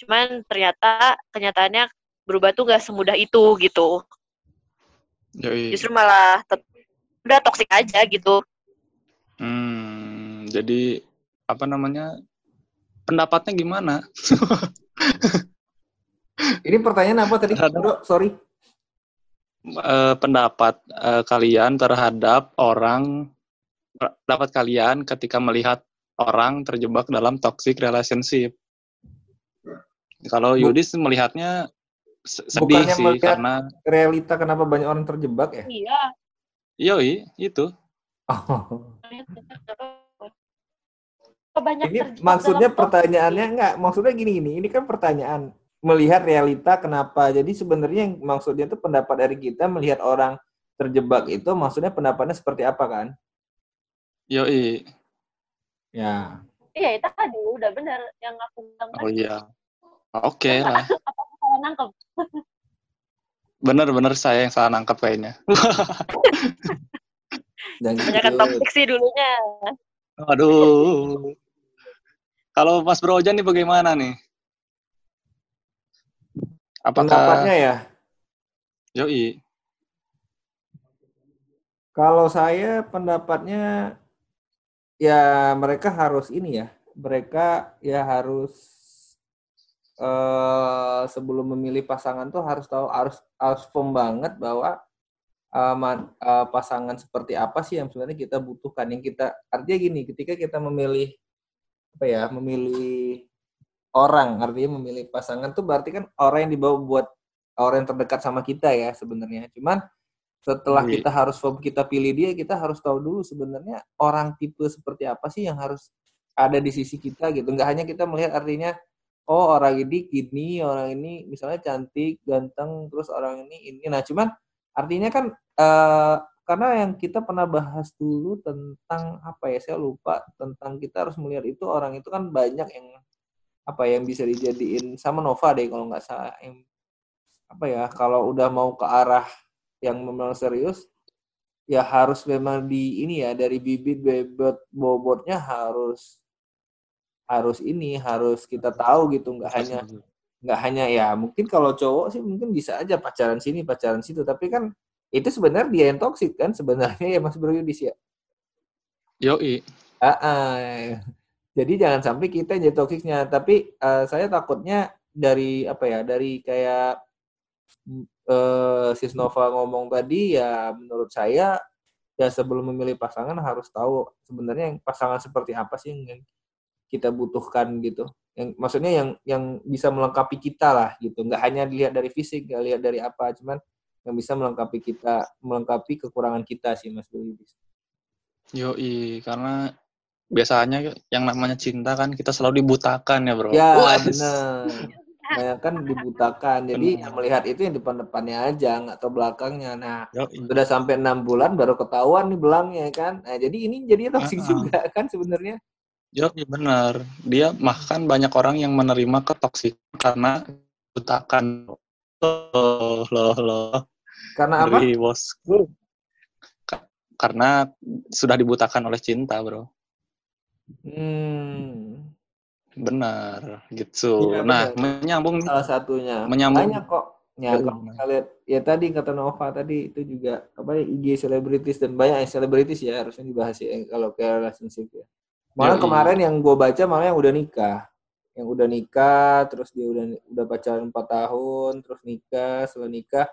cuman ternyata kenyataannya berubah tuh gak semudah itu gitu Yoi. justru malah udah toksik aja gitu Hmm, jadi apa namanya? Pendapatnya gimana? Ini pertanyaan apa tadi? Terhadap- Bro, sorry. Eh, pendapat eh, kalian terhadap orang pendapat kalian ketika melihat orang terjebak dalam toxic relationship. Kalau Yudis melihatnya se- sedih Bukannya sih melihat- karena Realita kenapa banyak orang terjebak ya? iya yoi itu. Oh. banyak Ini maksudnya pertanyaannya enggak, maksudnya gini gini. Ini kan pertanyaan melihat realita kenapa. Jadi sebenarnya yang maksudnya itu pendapat dari kita melihat orang terjebak itu maksudnya pendapatnya seperti apa kan? Yoi. Ya. iya itu tadi udah benar yang aku bilang Oh iya. Oke lah. salah nangkep Bener-bener saya yang salah nangkep kayaknya. Banyak toksik sih dulunya Aduh. Kalau Mas Bro Ojan nih bagaimana nih? Apakah pendapatnya ya. Yoi. Kalau saya pendapatnya ya mereka harus ini ya, mereka ya harus eh sebelum memilih pasangan tuh harus tahu harus harus firm banget bahwa man- eh, pasangan seperti apa sih yang sebenarnya kita butuhkan. Yang kita artinya gini, ketika kita memilih apa ya, memilih orang, artinya memilih pasangan tuh berarti kan orang yang dibawa buat orang yang terdekat sama kita ya sebenarnya. Cuman setelah Iya. kita harus kita pilih dia, kita harus tahu dulu sebenarnya orang tipe seperti apa sih yang harus ada di sisi kita gitu. Nggak hanya kita melihat artinya oh orang ini gini, orang ini misalnya cantik, ganteng, terus orang ini ini. Nah, cuman artinya kan eh karena yang kita pernah bahas dulu tentang apa ya, saya lupa tentang kita harus melihat itu orang itu kan banyak yang apa ya, yang bisa dijadiin sama Nova deh kalau nggak salah yang apa ya kalau udah mau ke arah yang memang serius ya harus memang di ini ya dari bibit bebot bobotnya harus harus ini harus kita tahu gitu. Nggak hanya nggak hanya ya mungkin kalau cowok sih mungkin bisa aja pacaran sini pacaran situ. Tapi kan itu sebenarnya dia yang toksik kan sebenarnya ya Mas Bro Yudis ya? Yoi. Ah, ah. jadi jangan sampai kita jadi toksiknya tapi eh, saya takutnya dari apa ya dari kayak eh Sis Nova ngomong tadi ya menurut saya ya sebelum memilih pasangan harus tahu sebenarnya yang pasangan seperti apa sih yang kita butuhkan gitu yang maksudnya yang yang bisa melengkapi kita lah gitu nggak hanya dilihat dari fisik nggak lihat dari apa cuman yang bisa melengkapi kita melengkapi kekurangan kita sih Mas Yudis Yoi, karena biasanya yang namanya cinta kan kita selalu dibutakan ya, Bro. Ya, benar. Banyak kan dibutakan. Jadi Benar. yang melihat itu yang depan-depannya aja, nggak tahu belakangnya. Nah, Yoi. sudah sampai enam bulan baru ketahuan nih belangnya kan. Nah, jadi ini jadi toksik Ah, ah. juga kan sebenarnya. Yoi, benar. Dia bahkan banyak orang yang menerima ketoksik karena butakan. Loh, loh, loh. Karena apa? Bosku. Ka- Karena sudah dibutakan oleh cinta, Bro. Hmm, Benar, gitu. Iya, nah, benar. menyambung salah satunya. Menyambung. Banyak kok. Ya, kalau kita lihat ya tadi kata Nova tadi itu juga apa ya IG selebritis dan banyak yang selebritis ya harusnya dibahas ya kalau kayak relationship ya. Malah Yoi. kemarin yang gue baca malah yang udah nikah, yang udah nikah terus dia udah udah pacaran 4 tahun terus nikah setelah nikah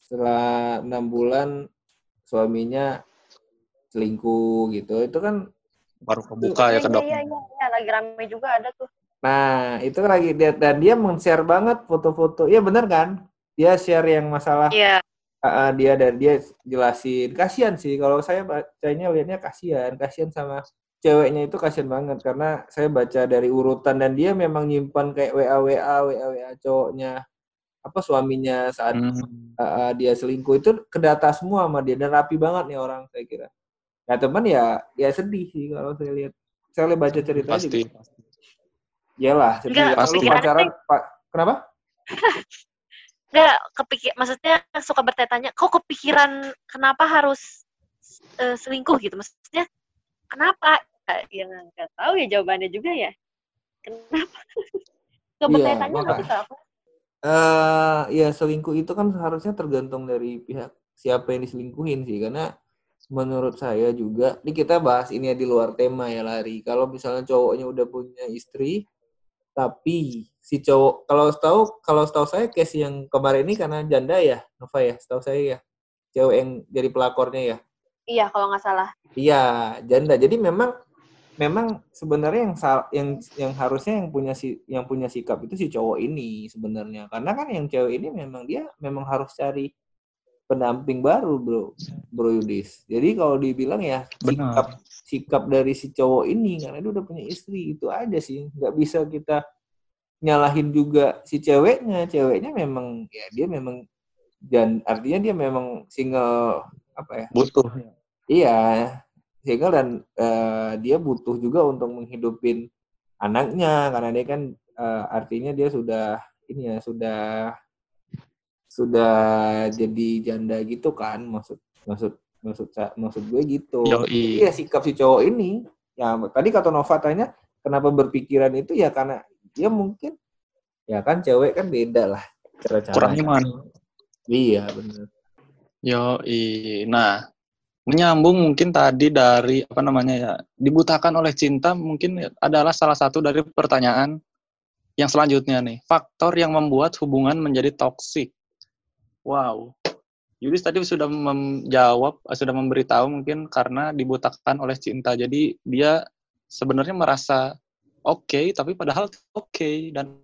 setelah enam bulan suaminya selingkuh gitu itu kan baru kebuka ya Iya, ke iya, dok. iya, iya, iya, lagi rame juga ada tuh. Nah, itu lagi dia dan dia men-share banget foto-foto. Iya bener kan? Dia share yang masalah Iya, ah, ah, dia dan dia jelasin. Kasihan sih kalau saya bacanya lihatnya kasihan, kasihan sama ceweknya itu kasihan banget karena saya baca dari urutan dan dia memang nyimpan kayak WA WA WA WA cowoknya apa suaminya saat Hmm. ah, dia selingkuh itu kedata semua sama dia dan rapi banget nih orang saya kira. Nah, teman ya ya sedih sih kalau saya lihat. Saya lihat baca ceritanya Pasti. juga. Enggak, Kalau lu pasti. pacaran, Pak. Kenapa? nggak kepikir, maksudnya suka bertanya, kok kepikiran kenapa harus eh, selingkuh gitu? Maksudnya kenapa? Ya nggak tahu ya jawabannya juga ya. Kenapa? Gak Iya, bertanya sih Kak, aku? Eh, ya selingkuh itu kan seharusnya tergantung dari pihak siapa yang diselingkuhin sih, karena menurut saya juga, ini kita bahas ini ya di luar tema ya lari. Kalau misalnya cowoknya udah punya istri, tapi si cowok kalau tahu kalau setahu saya case yang kemarin ini karena janda ya, Nova ya, setahu saya ya, cewek yang jadi pelakornya ya. Iya, kalau nggak salah. Iya, janda. Jadi memang memang sebenarnya yang yang yang harusnya yang punya si yang punya sikap itu si cowok ini sebenarnya. Karena kan yang cewek ini memang dia memang harus cari pendamping baru, Bro. Bro Yudis. Jadi kalau dibilang ya sikap Benar. sikap dari si cowok ini karena dia udah punya istri itu aja sih. nggak bisa kita nyalahin juga si ceweknya. Ceweknya memang ya dia memang dan artinya dia memang single apa ya? Butuh. Iya, single dan eh, dia butuh juga untuk menghidupin anaknya karena dia kan eh, artinya dia sudah ini ya sudah sudah jadi janda gitu kan maksud maksud maksud maksud gue gitu. Yoi. Iya sikap si cowok ini ya tadi kata Nova tanya kenapa berpikiran itu ya karena dia mungkin ya kan cewek kan beda lah cara-cara. Kurang iman. Iya benar. Yoi. Nah, menyambung mungkin tadi dari apa namanya ya, dibutakan oleh cinta mungkin adalah salah satu dari pertanyaan yang selanjutnya nih. Faktor yang membuat hubungan menjadi toksik. Wow. Yudis tadi sudah menjawab, eh, sudah memberitahu mungkin karena dibutakan oleh cinta. Jadi dia sebenarnya merasa oke, tapi padahal oke dan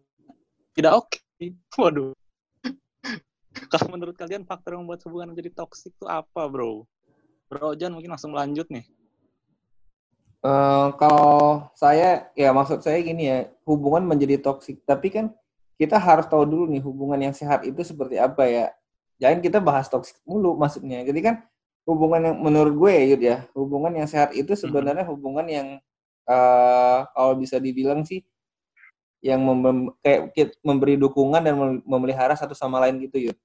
tidak oke. Waduh. Kalau menurut kalian faktor yang membuat hubungan menjadi toksik itu apa, bro? Bro Jan mungkin langsung lanjut nih. Eh, kalau saya ya maksud saya gini ya hubungan menjadi toksik tapi kan kita harus tahu dulu nih hubungan yang sehat itu seperti apa ya jangan kita bahas toksik mulu maksudnya. Jadi kan hubungan yang menurut gue ya Yud ya hubungan yang sehat itu sebenarnya hubungan yang eh kalau bisa dibilang sih yang mem- kayak memberi dukungan dan mem- memelihara satu sama lain gitu Yud.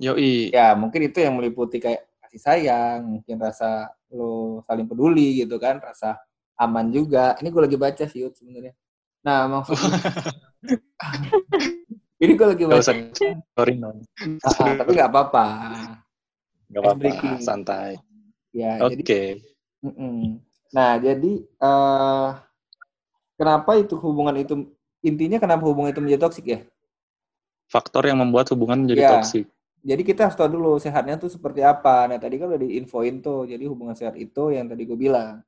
Yoi. ya mungkin itu yang meliputi kayak kasih sayang mungkin rasa lo saling peduli gitu kan rasa aman juga. Ini gue lagi baca sih Yud sebenarnya. Nah maksudnya ini gue lagi baca sorry non. Ah, ah, tapi nggak apa-apa Gak apa-apa, santai. ya Oke. mm-mm. nah jadi eh kenapa itu hubungan itu intinya kenapa hubungan itu menjadi toksik ya Faktor yang membuat hubungan menjadi Iya. toksik. jadi kita harus tahu dulu sehatnya tuh seperti apa. Nah tadi kan udah diinfoin tuh, jadi hubungan sehat itu yang tadi gue bilang.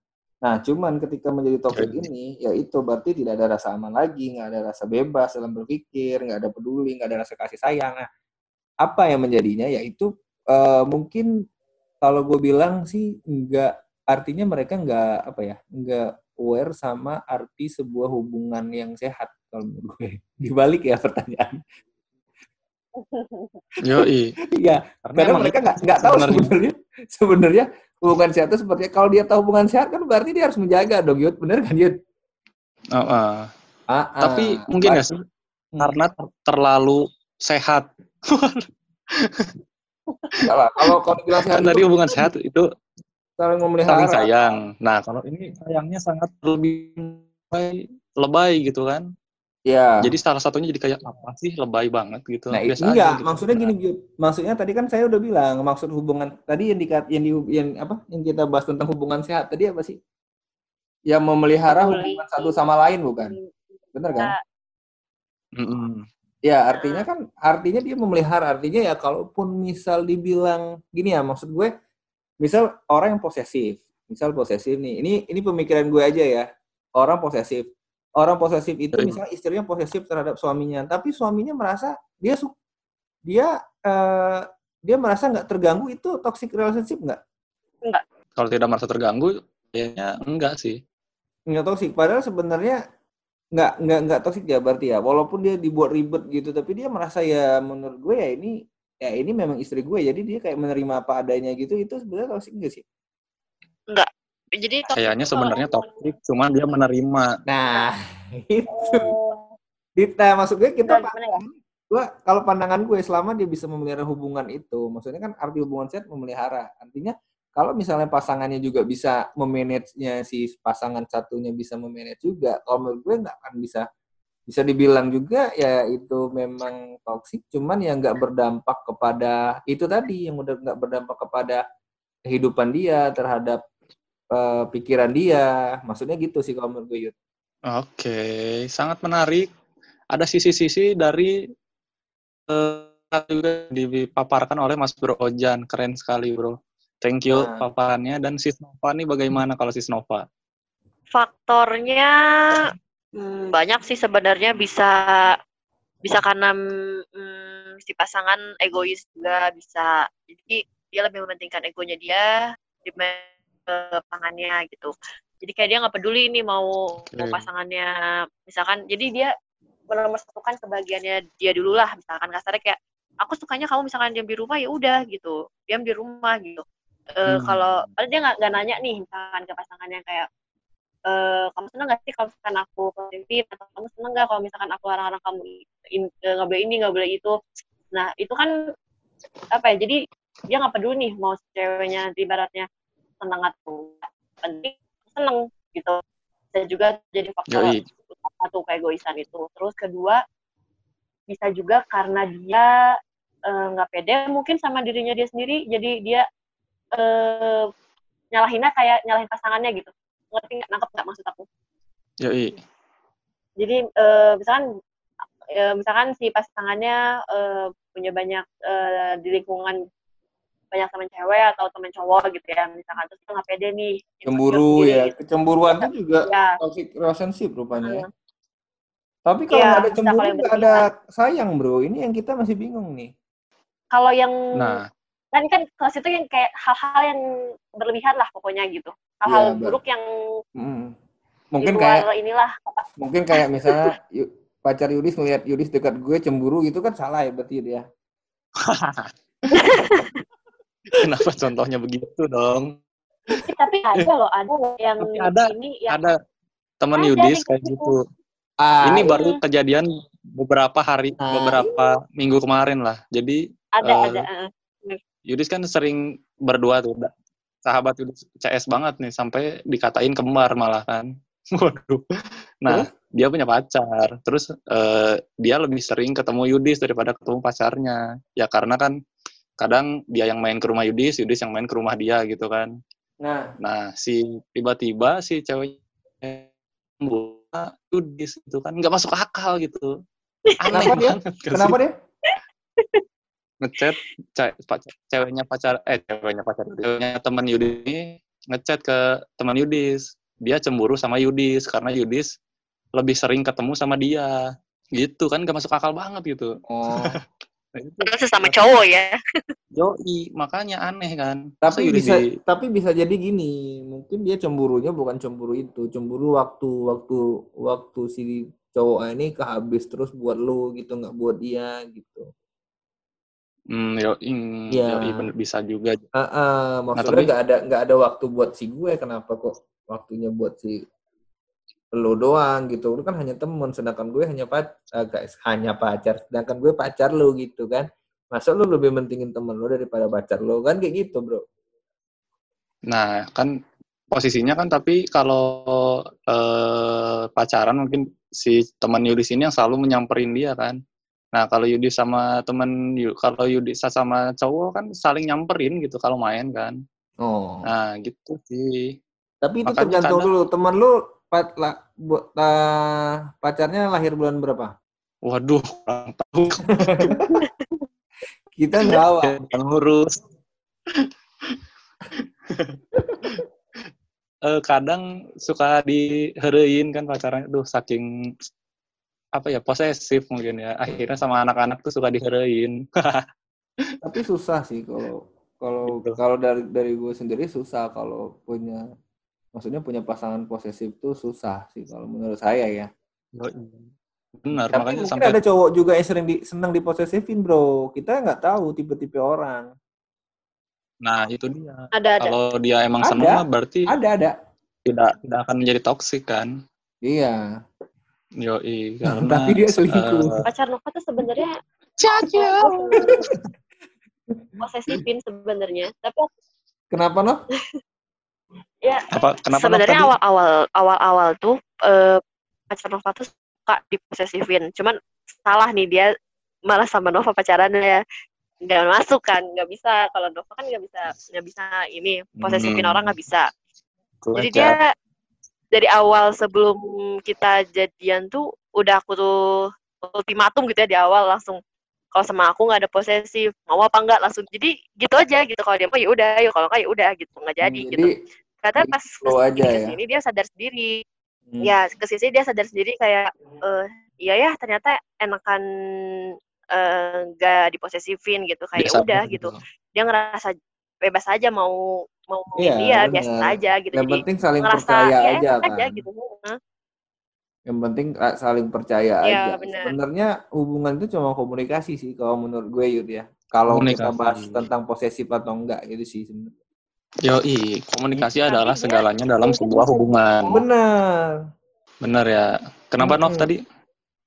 Nah cuman ketika menjadi Oke. ini, ya itu berarti tidak ada rasa aman lagi, nggak ada rasa bebas dalam berpikir, nggak ada peduli, nggak ada rasa kasih sayang. Nah apa yang menjadinya? Yaitu eh, mungkin kalau gue bilang sih nggak artinya mereka nggak apa ya, nggak aware sama arti sebuah hubungan yang sehat kalau menurut gue. Dibalik ya pertanyaan. Yoi. Iya, karena emang mereka nggak nggak tahu sebenarnya sebenarnya hubungan sehat itu seperti kalau dia tahu hubungan sehat kan berarti dia harus menjaga dong Yud bener kan Yud Oh, ah. ah, ah. Tapi mungkin ya sih karena ter- terlalu sehat. enggak lah kalau kalau dibilang sehat Kan tadi itu hubungan sehat itu saling memelihara saling sayang. Nah, kalau ini sayangnya sangat lebih lebay, lebay gitu kan. Ya. Jadi salah satunya jadi kayak apa sih lebay banget gitu. Nah, itu Biasa aja enggak, gitu. maksudnya gini. Maksudnya tadi kan saya udah bilang, maksud hubungan tadi yang dikat yang di yang apa? Yang kita bahas tentang hubungan sehat tadi apa sih? Yang memelihara hubungan satu sama lain bukan? Bener kan? mm-mm. Ya, artinya kan artinya dia memelihara, artinya ya kalaupun misal dibilang gini ya, maksud gue misal orang yang posesif, misal posesif nih. Ini ini pemikiran gue aja ya. Orang posesif. Orang posesif itu Baik. misalnya istrinya posesif terhadap suaminya, tapi suaminya merasa dia su dia eh, dia merasa nggak terganggu itu toxic relationship nggak? Kalau tidak merasa terganggu, kayaknya enggak sih. Nggak toxic. Padahal sebenarnya nggak nggak nggak toxic ya berarti ya. Walaupun dia dibuat ribet gitu, tapi dia merasa ya menurut gue ya ini ya ini memang istri gue, jadi dia kayak menerima apa adanya gitu. Itu sebenarnya toxic nggak sih? Jadi Kayaknya sebenarnya toxic, cuman dia menerima. Nah, itu. Dita, maksud gue kita Nah, ya? gua kalau pandangan gue selama dia bisa memelihara hubungan itu, maksudnya kan arti hubungan sehat memelihara. Artinya kalau misalnya pasangannya juga bisa memanage-nya si pasangan satunya bisa memanage juga, kalau menurut gue nggak akan bisa bisa dibilang juga ya itu memang toksik, cuman yang nggak berdampak kepada itu tadi yang udah nggak berdampak kepada kehidupan dia terhadap eh, pikiran dia, maksudnya gitu sih kalau menurut gue Yud. Oke, sangat menarik. Ada sisi-sisi dari eh, juga dipaparkan oleh Mas Bro Ojan. Keren sekali, Bro. Thank you Nah. paparannya. Dan Sis Nova nih bagaimana kalau Sis Nova? faktornya hmm, banyak sih sebenarnya bisa bisa karena mm, si pasangan egois juga bisa jadi dia lebih mementingkan egonya dia dibanding ke pasangannya gitu. Jadi kayak dia nggak peduli nih mau mau Oke. pasangannya misalkan jadi dia menomorsatukan kebahagiaannya dia dulu lah misalkan. Kasarnya kayak aku sukanya kamu misalkan diam di rumah ya udah gitu. Diam di rumah gitu. Eh, Hmm. kalau padahal dia nggak nggak nanya nih misalkan ke pasangannya kayak eh kamu seneng gak sih kalau misalkan aku positif? Atau kamu seneng gak kalau misalkan aku larang-larang kamu nggak boleh ini nggak boleh itu? Nah itu kan apa ya jadi dia nggak peduli nih mau ceweknya nanti ibaratnya seneng atau penting seneng gitu. Bisa juga jadi faktor Yoi. satu keegoisan itu. Terus kedua bisa juga karena dia eh, nggak pede mungkin sama dirinya dia sendiri jadi dia eh, nyalahinnya kayak nyalahin pasangannya gitu. Ngerti nggak? Nangkep nggak maksud aku? Yoi. jadi eh, misalkan eh, misalkan si pasangannya eh, punya banyak eh, di lingkungan banyak teman cewek atau teman cowok gitu ya misalkan terus nggak pede nih insecure Cemburu ya, gitu. kecemburuan itu juga ya toxic relationship rupanya ya. Hmm. Tapi kalau nggak ada cemburu nggak ada sayang bro. Ini yang kita masih bingung nih. kalau yang Nah, kan kan kelas itu yang kayak hal-hal yang berlebihan lah pokoknya gitu hal-hal Mbak. buruk yang Mm. di Mungkin luar kayak inilah mungkin kayak misalnya pacar Yudis ngelihat Yudis dekat gue cemburu gitu kan salah ya berarti dia. kenapa contohnya begitu dong? tapi ada loh ada yang Tapi ada- ini yang Ada teman Yudis kayak gitu. Ah, Ini iya. baru kejadian beberapa hari, Nah, beberapa minggu kemarin lah. Jadi ada Eh, ada eh. Yudis kan sering berdua tuh, sahabat Yudis CS banget nih, sampai dikatain kembar malah kan. Waduh. Nah, dia punya pacar. Terus eh, dia lebih sering ketemu Yudis daripada ketemu pacarnya. Ya karena kan kadang dia yang main ke rumah Yudis, Yudis yang main ke rumah dia gitu kan. Nah, Nah, si tiba-tiba si cewek Yudis itu kan nggak masuk akal gitu. Aneh Kenapa dia? kenapa dia? ngechat ceweknya pacar eh ceweknya pacar ceweknya teman Yudis ini ngechat ke teman Yudis dia cemburu sama Yudis karena Yudis lebih sering ketemu sama dia gitu kan gak masuk akal banget gitu Oh, Nah, itu Padahal sesama cowok ya. Yoi makanya aneh kan. Tapi Yudis bisa di- tapi bisa jadi gini, mungkin dia cemburunya bukan cemburu itu, cemburu waktu waktu waktu si cowok ini kehabis terus buat lu gitu, nggak buat dia gitu. hmm, yoi, hmm, Iya. yoi, bener, bisa juga. Ah, ah, maksudnya tapi- nggak ada nggak ada waktu buat si gue, kenapa kok waktunya buat si lo doang gitu? Lu kan hanya temen, sedangkan gue hanya pacar, guys, hanya pacar, sedangkan gue pacar lo gitu kan? Masa lu lebih mentingin temen lo daripada pacar lo kan kayak gitu bro? nah kan posisinya kan tapi kalau eh, pacaran mungkin si teman Yudi sini yang selalu menyamperin dia kan. Nah kalau Yudi sama temen kalau Yudi sama cowok kan saling nyamperin gitu kalau main kan. Oh. Nah gitu sih. Tapi itu makanya tergantung kadang- dulu. Teman lu pat, la, bu- ta- pacarnya lahir bulan berapa? Waduh, kurang tahu. Kita nggak yang ngurus. Eh, kadang suka diherein kan pacaran, duh saking apa ya posesif mungkin ya. Akhirnya sama anak-anak tuh suka diherein. Tapi susah sih kalau kalau Gitu. kalau dari dari gue sendiri susah kalau punya maksudnya punya pasangan posesif tuh susah sih kalau menurut saya ya. Benar, Tapi makanya mungkin sampai ada cowok juga yang sering di, senang diposesifin bro. Kita nggak tahu tipe-tipe orang. nah itu dia. Ada ada. Kalau dia emang Ada. seneng mah berarti Ada ada. tidak tidak akan menjadi toksik kan. Iya. Yoi, karena Tapi dia selingkuh. eh, Pacar Nova tuh sebenarnya posesifin sebenarnya. Tapi Kenapa no? ya apa kenapa sebenarnya awal-awal awal-awal tuh eh, pacar Nova tuh suka diposesifin. Cuman salah nih dia malah sama Nova pacaran ya nggak masuk kan nggak bisa. Kalau Nova kan nggak bisa nggak bisa ini posesifin Hmm. orang nggak bisa. Gue jadi chat. dia dari awal sebelum kita jadian tuh udah aku tuh ultimatum gitu ya di awal langsung kalau sama aku nggak ada posesif mau apa enggak langsung jadi gitu aja gitu kalau dia mau ya udah ya kalau enggak ya udah gitu. Nggak jadi Hmm, gitu ternyata jadi pas flow aja ya. ke sini dia sadar sendiri Hmm. ya ke sini dia sadar sendiri kayak eh iya ya ternyata enakan eh, nggak diposesifin gitu kayak Biasa udah aja gitu dia ngerasa bebas aja mau mau Iya, dia biasa aja gitu Yang jadi penting saling ngerasa percaya ya aja kan. aja gitu? Yang penting ah, saling percaya Iya, aja. benar. Sebenarnya hubungan itu cuma komunikasi sih kalau menurut gue Yud ya. Kalau kita bahas tentang posesif atau enggak gitu sih sebenarnya. Yoi, komunikasi Tapi adalah segalanya dalam mungkin sebuah bisa- hubungan. Benar. Bener ya. Kenapa Nov Mm-mm. tadi?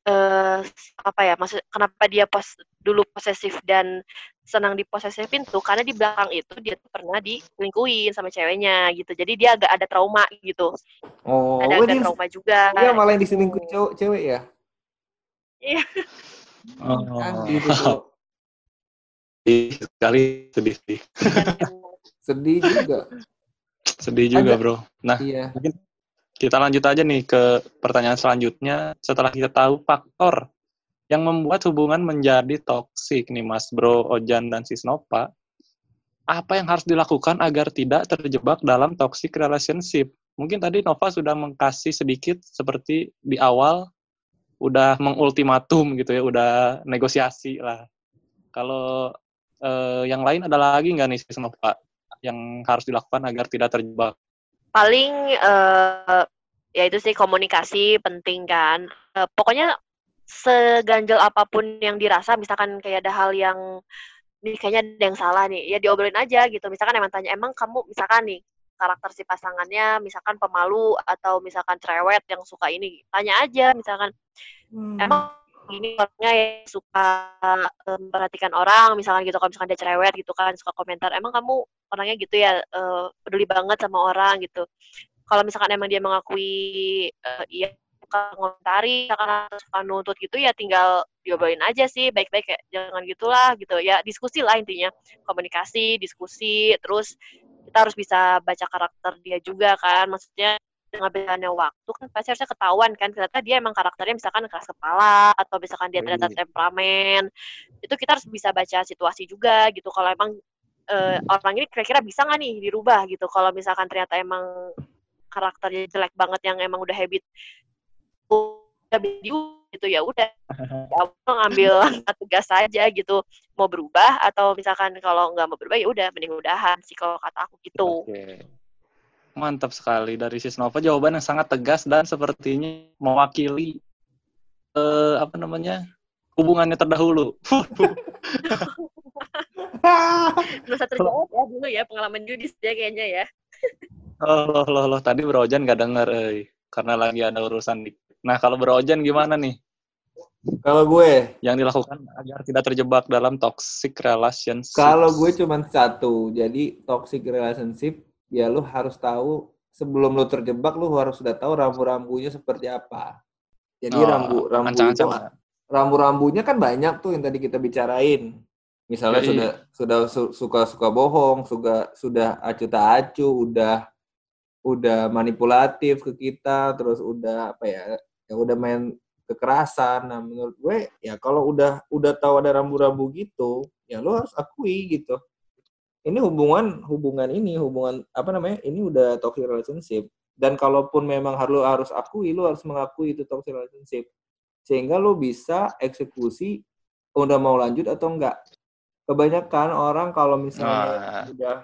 eh apa ya maksud kenapa dia pos dulu posesif dan senang diposesifin tuh karena di belakang itu dia tuh pernah diselingkuhin sama ceweknya gitu jadi dia agak ada trauma gitu Oh, ada oh, agak dia, trauma juga dia malah yang diselingkuhin cowok cewek ya? Iya. Oh, Kan gitu sekali sedih sedih. Sedih juga. Sedih juga, Ada. Bro. Nah, Iya. kita lanjut aja nih ke pertanyaan selanjutnya. Setelah kita tahu faktor yang membuat hubungan menjadi toksik nih Mas Bro Ojan dan Sisnova, apa yang harus dilakukan agar tidak terjebak dalam toxic relationship? Mungkin tadi Nova sudah mengkasih sedikit seperti di awal udah mengultimatum gitu ya, udah negosiasi lah. Kalau eh, yang lain ada lagi nggak nih Sisnova yang harus dilakukan agar tidak terjebak? paling eh ya itu sih komunikasi penting kan. Eh, pokoknya seganjel apa pun yang dirasa misalkan kayak ada hal yang nih kayaknya ada yang salah nih ya diobrolin aja gitu. Misalkan emang tanya emang kamu misalkan nih karakter si pasangannya misalkan pemalu atau misalkan cerewet yang suka ini? Tanya aja misalkan. Emang ini orangnya yang suka eh, memperhatikan orang misalkan gitu kalau misalkan dia cerewet gitu kan suka komentar emang kamu orangnya gitu ya? Eh, peduli banget sama orang gitu. Kalau misalkan emang dia mengakui eh, iya suka ngomentari atau suka nuntut gitu ya tinggal diobrolin aja sih baik-baik kayak jangan gitulah gitu. Ya diskusi lah intinya. Komunikasi diskusi terus kita harus bisa baca karakter dia juga kan maksudnya dengan berjalannya waktu kan pasti harusnya ketahuan kan ternyata dia emang karakternya misalkan keras kepala atau misalkan dia ternyata temperamen. Itu kita harus bisa baca situasi juga gitu kalau emang eh, orang ini kira-kira bisa nggak nih dirubah gitu kalau misalkan ternyata emang karakternya jelek banget yang emang udah habit udah gitu ya udah. Ya ngambil tegas saja gitu mau berubah atau misalkan kalau nggak mau berubah ya udah mending udahan sih kalau kata aku gitu. Oke. Mantap sekali dari Sisnova jawaban yang sangat tegas dan sepertinya mewakili eh, apa namanya hubungannya terdahulu. nggak usah terjawab ya dulu ya pengalaman judis dia kayaknya ya oh, loh, loh, loh. tadi Berojan gak denger, eh, karena lagi ada urusan. di- Nah, kalau Berojan gimana nih? Kalau gue, Yang dilakukan agar tidak terjebak dalam toxic relationship. kalau gue cuman satu. Jadi toxic relationship ya lu harus tahu sebelum lu terjebak lu harus sudah tahu rambu-rambunya seperti apa. Jadi Oh, rambu rambu itu ancang-ancang ya. rambu-rambunya kan banyak tuh yang tadi kita bicarain. Misalnya Yoi. sudah sudah su- suka-suka bohong, suka sudah acu tak acu, udah udah manipulatif ke kita, terus udah apa ya, ya udah main kekerasan. Nah, menurut gue ya kalau udah udah tahu ada rambu-rambu gitu, ya lo harus akui gitu. Ini hubungan hubungan ini hubungan apa namanya? Ini udah toxic relationship. Dan kalaupun memang harus harus akui, lo harus mengakui itu toxic relationship sehingga lo bisa eksekusi udah mau lanjut atau enggak. Kebanyakan orang kalau misalnya Wah. udah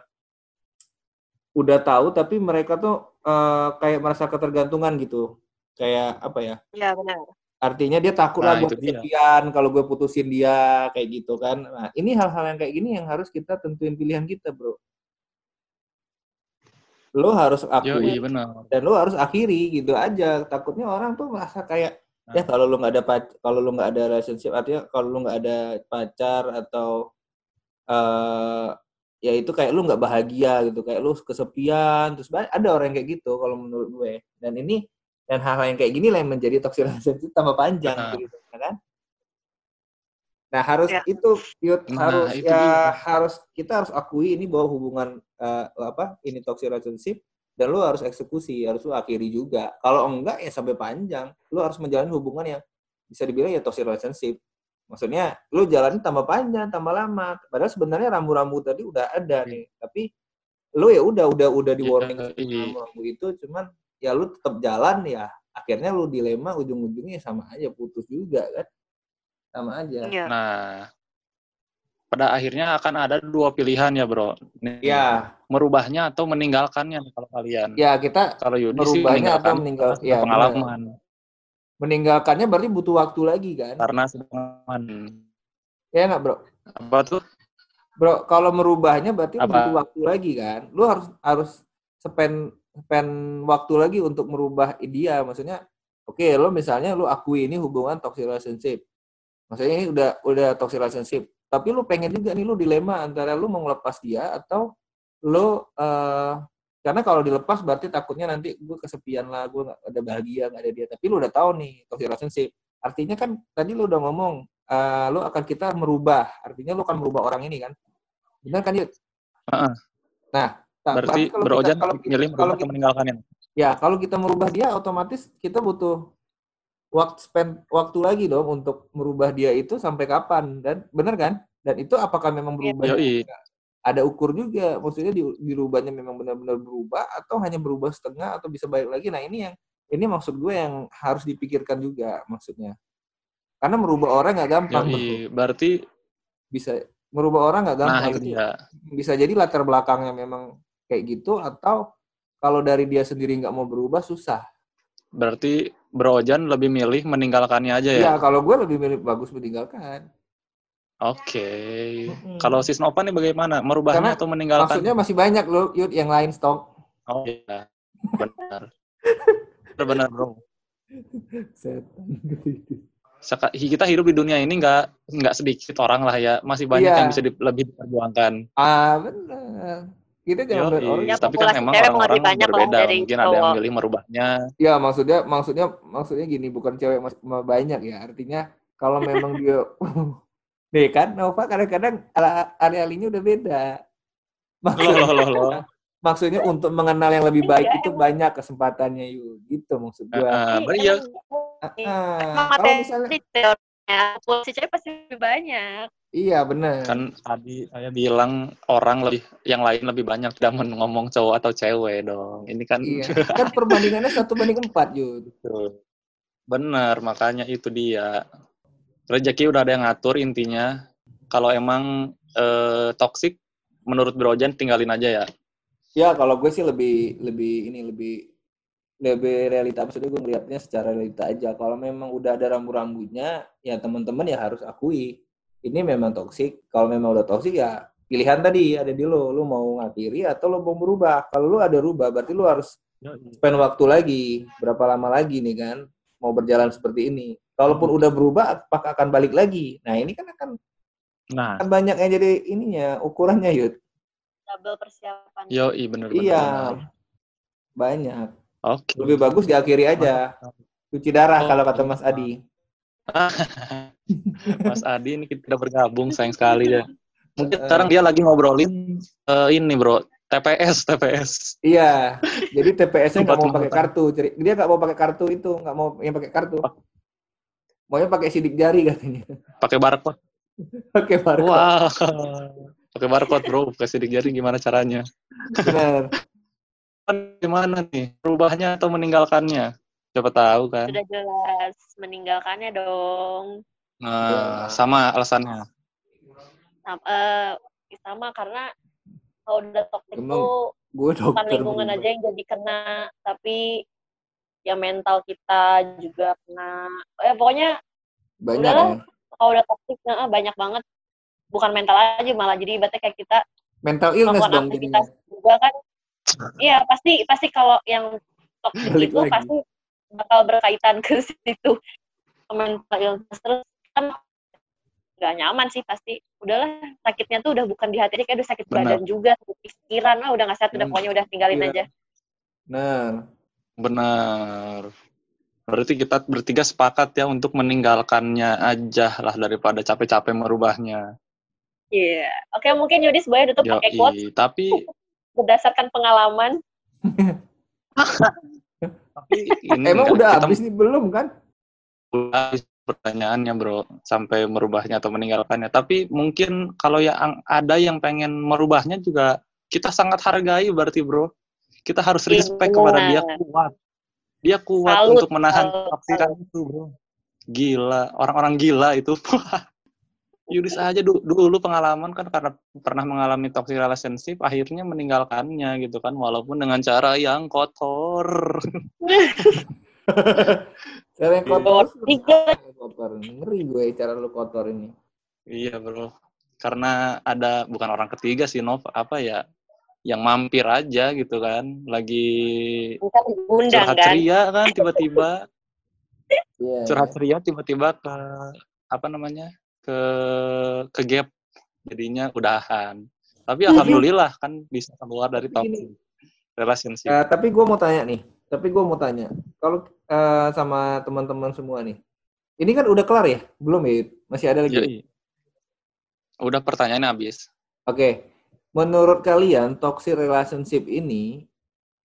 udah tahu tapi mereka tuh eh, kayak merasa ketergantungan gitu. Kayak apa ya? Iya benar. Artinya dia takut lah Nah, gue dia. kesepian kalau gue putusin dia kayak gitu kan. Nah, ini hal-hal yang kayak gini yang harus kita tentuin pilihan kita, Bro. Lo harus Yo, akui iya dan lo harus akhiri gitu aja. Takutnya orang tuh merasa kayak Nah. ya kalau lu nggak ada kalau lu nggak ada relationship artinya kalau lu nggak ada pacar atau eh ya itu kayak lu nggak bahagia gitu kayak lu kesepian terus ada orang yang kayak gitu kalau menurut gue dan ini dan hal-hal yang kayak gini lah yang menjadi toxic relationship tambah panjang Benar. gitu ya kan nah harus Ya. itu Yud, Nah, harus itu ya dia. harus kita harus akui ini bahwa hubungan eh, apa ini toxic relationship dan lu harus eksekusi, harus lu akhiri juga. Kalau enggak ya sampai panjang. Lu harus menjalani hubungan yang bisa dibilang ya toxic relationship. Maksudnya lu jalani tambah panjang, tambah lama. Padahal sebenarnya rambu-rambu tadi udah ada nih, tapi lu ya udah udah udah di Iya, warning iya. rambu-rambu itu cuman ya lu tetap jalan ya. Akhirnya lu dilema ujung-ujungnya sama aja putus juga kan. Sama aja. Iya. Nah, pada akhirnya akan ada dua pilihan ya, Bro. Nih, Ya, merubahnya atau meninggalkannya kalau kalian. ya kita Kalau Yudi sih merubahnya atau meninggalkan meninggal ya pengalaman meninggalkannya berarti butuh waktu lagi kan? karena pengalaman. Ya enggak, Bro? Apa tuh? Bro, kalau merubahnya berarti Apa? butuh waktu lagi kan? Lu harus harus spend spend waktu lagi untuk merubah dia. Maksudnya, oke, lo misalnya lu akui ini hubungan toxic relationship. Maksudnya ini udah udah toxic relationship. Tapi lu pengen juga nih lu dilema antara lu mau ngelepas dia atau lu eh karena kalau dilepas berarti takutnya nanti gue kesepian lah, gue nggak ada bahagia, nggak ada dia. Tapi lu udah tahu nih toxic relationship. Artinya kan tadi lu udah ngomong, eh lu akan kita merubah. Artinya lu akan merubah orang ini kan? Benar kan, Yud? Heeh. Nah, ta- Berarti tapi kalau Bro kita, kalau kita, milih kalau merubah kita, meninggalkannya? ya kalau kita merubah dia, otomatis kita butuh waktu spend waktu lagi dong untuk merubah dia itu sampai kapan dan benar kan? Dan itu apakah memang Iya. berubah? Yoi. Ada ukur juga, maksudnya di, dirubahnya memang benar-benar berubah atau hanya berubah setengah atau bisa balik lagi. Nah ini yang ini maksud gue yang harus dipikirkan juga maksudnya. Karena merubah orang nggak gampang. Yoi. Berarti bisa merubah orang nggak nah gampang. itu Itu dia. bisa jadi latar belakangnya memang kayak gitu atau kalau dari dia sendiri nggak mau berubah susah. Berarti Bro Ojan lebih milih meninggalkannya aja ya? Iya, kalau gue lebih milih bagus meninggalkan. Oke. Mm-mm. Kalau si Snova nih bagaimana? Merubahnya Karena atau meninggalkan? Maksudnya masih banyak loh, Yud, yang lain stok. Oh iya. Benar. Benar, bro. Setan. Kita hidup di dunia ini nggak nggak sedikit orang lah ya. Masih banyak Iya. yang bisa di- lebih diperjuangkan. ah, benar. Kita jangan melihat orang. Ya, Tapi kan memang orang-orang berbeda. dari Mungkin ada yang cowok. milih merubahnya. Ya, maksudnya maksudnya maksudnya gini, bukan cewek banyak ya. Artinya kalau memang dia Nih kan Nova kadang-kadang ala- alih-alihnya udah beda. Loh, Maksudnya, loh, loh, loh. maksudnya untuk mengenal yang lebih baik Iya, itu banyak kesempatannya yuk. Gitu maksud gua. Ah, ber- iya. Emang kalau misalnya teorinya cewek pasti lebih banyak. Iya benar. Kan tadi saya bilang orang lebih yang lain lebih banyak tidak ngomong cowok atau cewek dong. Ini kan Iya. Kan perbandingannya satu banding empat. Tuh. Bener, makanya itu dia. Rezeki udah ada yang ngatur intinya. Kalau emang eh, toxic, menurut Brojan tinggalin aja ya. Ya kalau gue sih lebih lebih ini lebih lebih realita maksudnya gue ngeliatnya secara realita aja. Kalau memang udah ada rambu-rambunya, ya teman-teman ya harus akui ini memang toksik. Kalau memang udah toksik ya pilihan tadi ada di lo, lo mau ngakhiri atau lo mau berubah. Kalau lo ada rubah, berarti lo harus spend waktu lagi berapa lama lagi nih kan mau berjalan seperti ini. Kalaupun udah berubah, apakah akan balik lagi? Nah ini kan akan, Nah, akan banyak yang jadi ininya ukurannya Yud. Double persiapan. yo bener bener. Iya. bener. banyak. Oke. Lebih bagus diakhiri aja. Cuci darah Oh, kalau kata Mas. Adi. Mas Adi ini kita bergabung sayang sekali ya. Mungkin Eh. sekarang dia lagi ngobrolin eh, ini bro, TPS, TPS. Iya. Jadi TPS-nya nggak mau pakai kartu. Jadi- Dia nggak mau pakai kartu itu, nggak mau yang pakai kartu. Maunya pakai sidik jari katanya. Pakai barcode. Pakai barcode. Wah. Pakai barcode bro, pakai sidik jari gimana caranya? Benar. Gimana nih? Berubahnya atau meninggalkannya? Siapa tahu kan. Sudah jelas meninggalkannya dong. Nah, sama alasannya. Sama, eh, sama karena kalau udah toxic Gue bukan lingkungan aja yang jadi kena, tapi ya mental kita juga kena. Eh, pokoknya Banyak Udahlah. ya. kalau udah toxic nah, banyak banget. Bukan mental aja malah jadi ibaratnya kayak kita Mental illness dong jadinya. aktivitas juga kan. Iya pasti pasti kalau yang toxic Balik itu lagi. pasti bakal berkaitan ke situ mental illness terus kan nggak nyaman sih pasti udahlah sakitnya tuh udah bukan di hati aja kayak udah sakit Benar. badan juga pikiran ah udah nggak sehat udah Hmm, pokoknya udah tinggalin iya. aja Nah, Benar. Berarti kita bertiga sepakat ya untuk meninggalkannya aja lah daripada capek-capek merubahnya. iya oke mungkin Yudis boleh tutup pakai quotes Yoi. Tapi berdasarkan pengalaman tapi ini emang udah kita habis nih belum kan? udah habis pertanyaannya bro sampai merubahnya atau meninggalkannya. Tapi mungkin kalau yang ada yang pengen merubahnya juga kita sangat hargai berarti bro. Kita harus Iya, respect kepada dia kuat. Dia kuat Salut, untuk menahan toksikan itu bro. Gila, orang-orang gila itu. Yudis aja du- dulu pengalaman kan karena pernah mengalami toxic relationship akhirnya meninggalkannya gitu kan walaupun dengan cara yang kotor. Cara yang kotor. Tiga. kotor. Ngeri gue cara lu kotor ini. Iya bro, karena ada bukan orang ketiga sih Nov, apa ya, yang mampir aja gitu kan, lagi undang curhat kan ceria kan tiba-tiba, Iya. curhat ceria tiba-tiba ke apa namanya ke ke gap, jadinya udahan. Tapi alhamdulillah kan bisa keluar dari toxic relationship. Eh, tapi gue mau tanya nih. Tapi gue mau tanya. Kalau eh, sama teman-teman semua nih. Ini kan udah kelar ya? Belum ya? Masih ada lagi? Yoi. Udah pertanyaannya habis. Oke. Menurut kalian toxic relationship ini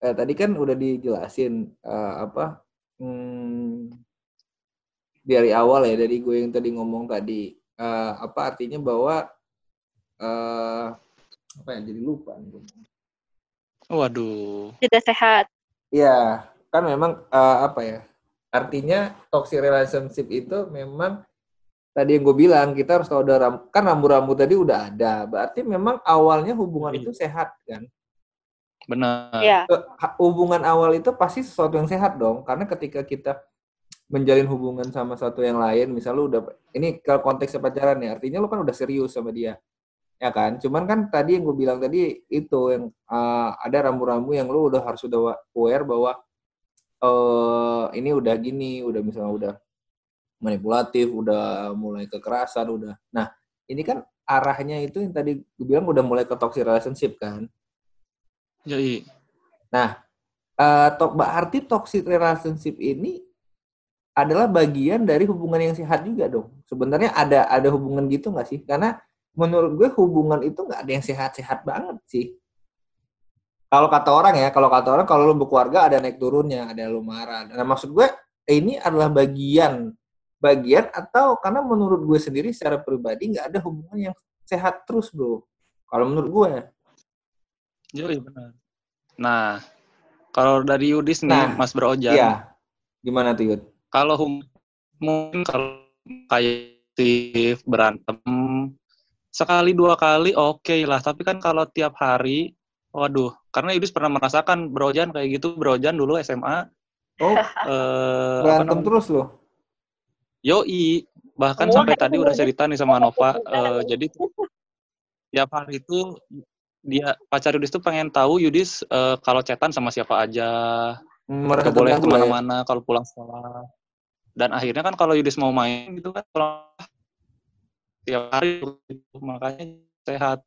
eh, tadi kan udah dijelasin eh, apa hmm, dari awal ya dari gue yang tadi ngomong tadi eh, apa artinya bahwa eh, apa ya jadi lupa nih. Waduh, tidak sehat Iya, kan memang eh, apa ya? Artinya toxic relationship itu memang tadi yang gue bilang kita harus tahu ada ram- kan rambu-rambu tadi udah ada. Berarti memang awalnya hubungan itu sehat kan? benar. ya Hubungan awal itu pasti sesuatu yang sehat dong, karena ketika kita menjalin hubungan sama satu yang lain, misal lu udah ini kalau konteksnya pacaran ya, artinya lu kan udah serius sama dia. Ya kan? Cuman kan tadi yang gue bilang tadi itu yang eh, ada rambu-rambu yang lu udah harus udah aware bahwa eh ini udah gini, udah misalnya udah manipulatif, udah mulai kekerasan, udah. Nah, ini kan arahnya itu yang tadi gue bilang udah mulai ke toxic relationship kan. Yoi. Eh, to- berarti toxic relationship ini adalah bagian dari hubungan yang sehat juga dong. Sebenarnya ada ada hubungan gitu nggak sih? Karena menurut gue hubungan itu nggak ada yang sehat-sehat banget sih. Kalau kata orang ya, kalau kata orang kalau lu berkeluarga ada naik turunnya, ada lu marah. Nah maksud gue ini adalah bagian bagian atau karena menurut gue sendiri secara pribadi nggak ada hubungan yang sehat terus bro. Kalau menurut gue. Yoi, benar. Nah, kalau dari Yudis nih, Nah, Mas Brojan, Iya. Gimana tuh Yud? Kalau hum- mungkin kalau kayak berantem sekali dua kali oke lah tapi kan kalau tiap hari waduh karena Yudis pernah merasakan Brojan kayak gitu Brojan dulu SMA Oh, eh, berantem terus loh. Yoi bahkan Semua sampai kan tadi udah cerita nih sama Nova bukan. eh, jadi tiap hari itu dia pacar Yudis tuh pengen tahu Yudis eh, kalau chatan sama siapa aja Merasa Gak boleh ya. ke mana-mana kalau pulang sekolah. Dan akhirnya kan kalau Yudis mau main gitu kan, kalau tiap hari gitu, makanya sehat.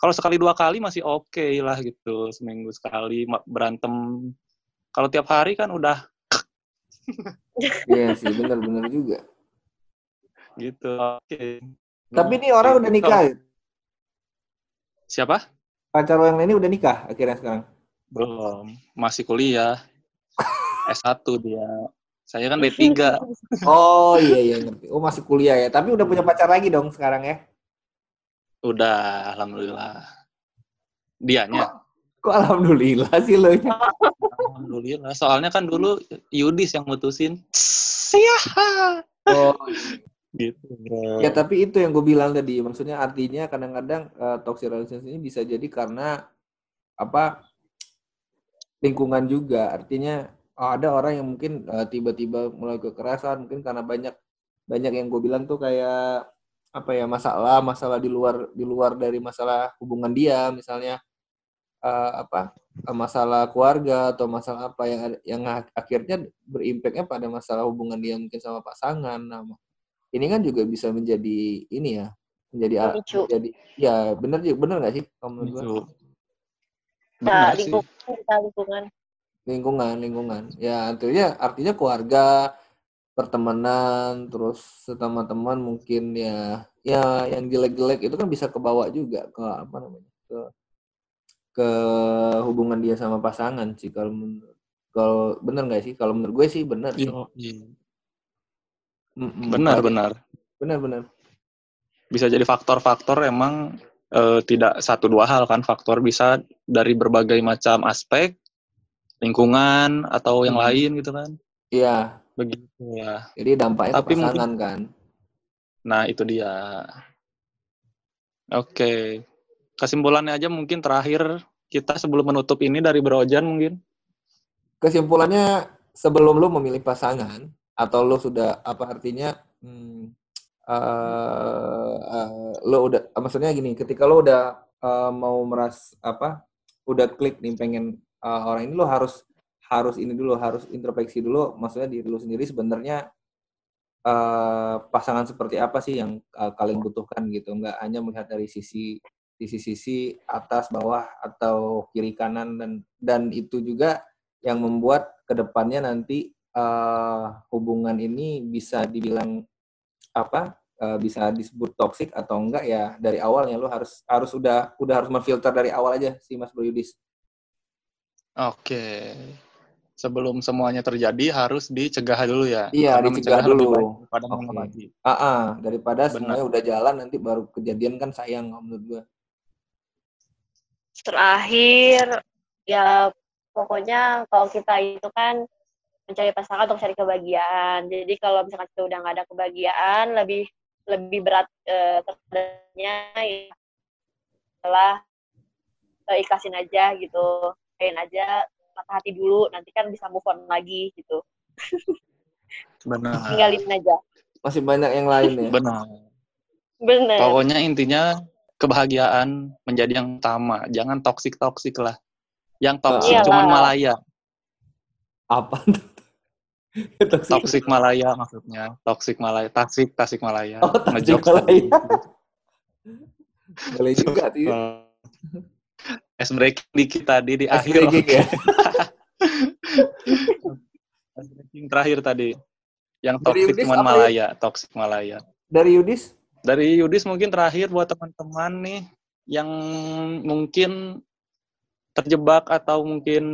Kalau sekali dua kali masih oke lah gitu, seminggu sekali berantem Kalau tiap hari kan udah Iya sih, benar-benar juga. gitu. Oke. Tapi ini orang udah nikah. ya? Siapa? Pacar lo yang ini udah nikah akhirnya sekarang. Belum. Masih kuliah. S1 dia. Saya kan D3. Oh iya iya ngerti. Oh masih kuliah ya. Tapi udah punya pacar lagi dong sekarang ya. Udah, alhamdulillah. Dianya. Kok alhamdulillah sih lo? Alhamdulillah. Soalnya kan dulu Yudis yang mutusin. Sia. Oh, Gitu, ya tapi itu yang gue bilang tadi. Maksudnya artinya kadang-kadang eh, toxic relationship ini bisa jadi karena apa lingkungan juga. Artinya ada orang yang mungkin eh, tiba-tiba mulai kekerasan mungkin karena banyak banyak yang gue bilang tuh kayak apa ya masalah masalah di luar di luar dari masalah hubungan dia misalnya eh, apa eh, masalah keluarga atau masalah apa yang yang ak- akhirnya berimpaknya pada masalah hubungan dia mungkin sama pasangan nah, ini kan juga bisa menjadi ini ya menjadi Pemicu. menjadi ya bener juga bener nggak sih kalau menurut gua? Gitu. Nah, Benar lingkungan lingkungan. Lingkungan lingkungan ya artinya artinya keluarga pertemanan terus teman-teman mungkin ya ya yang jelek-jelek itu kan bisa kebawa juga ke apa namanya ke ke hubungan dia sama pasangan sih kalau menurut kalau bener nggak sih kalau menurut gue sih bener sih iya. Mm-mm. Benar, benar. benar benar Bisa jadi faktor-faktor emang eh, tidak satu dua hal kan. Faktor bisa dari berbagai macam aspek, lingkungan atau yang Hmm. lain gitu kan. iya Begitu ya. jadi dampaknya Tapi ke mungkin- pasangan kan Nah, itu dia. Oke. Kesimpulannya aja mungkin terakhir kita sebelum menutup ini dari Brojan mungkin. kesimpulannya sebelum lu memilih pasangan atau lu sudah apa artinya hmm, eh eh, lu udah maksudnya gini ketika lu udah eh, mau meras apa udah klik nih pengen eh, orang ini lu harus harus ini dulu harus introspeksi dulu maksudnya diri lu sendiri sebenarnya eh, pasangan seperti apa sih yang eh, kalian butuhkan gitu nggak hanya melihat dari sisi sisi-sisi atas bawah atau kiri kanan dan dan itu juga yang membuat ke depannya nanti eh, hubungan ini bisa dibilang apa eh, bisa disebut toksik atau enggak ya dari awalnya lo harus harus udah udah harus memfilter dari awal aja sih Mas Bro Yudis. Oke. Sebelum semuanya terjadi harus dicegah dulu ya. Iya, Karena dicegah lebih dulu. baik daripada mengobati. Ah, ah, daripada Benar. semuanya udah jalan nanti baru kejadian kan sayang menurut gua. Terakhir ya pokoknya kalau kita itu kan mencari pasangan untuk cari kebahagiaan. Jadi kalau misalkan kita udah nggak ada kebahagiaan, lebih lebih berat eh, terhadapnya ya setelah eh, ikhlasin aja gitu, kain aja patah hati dulu, nanti kan bisa move on lagi gitu. Benar. Tinggalin aja. Masih banyak yang lain ya. Benar. Bener. Pokoknya intinya kebahagiaan menjadi yang utama. Jangan toksik-toksik lah. Yang toksik cuman Malaya. Apa? Toksik. Toksik Malaya maksudnya. Toksik Malaya. Tasik, Tasik Malaya. Oh, Tasik Malaya. Boleh juga sih. Es breaking dikit tadi di Ice akhir. breaking ya. Breaking terakhir tadi. Yang cuman apa ya? Malaya. Toksik Malaya. Dari Yudis Dari Yudis mungkin terakhir buat teman-teman nih yang mungkin terjebak atau mungkin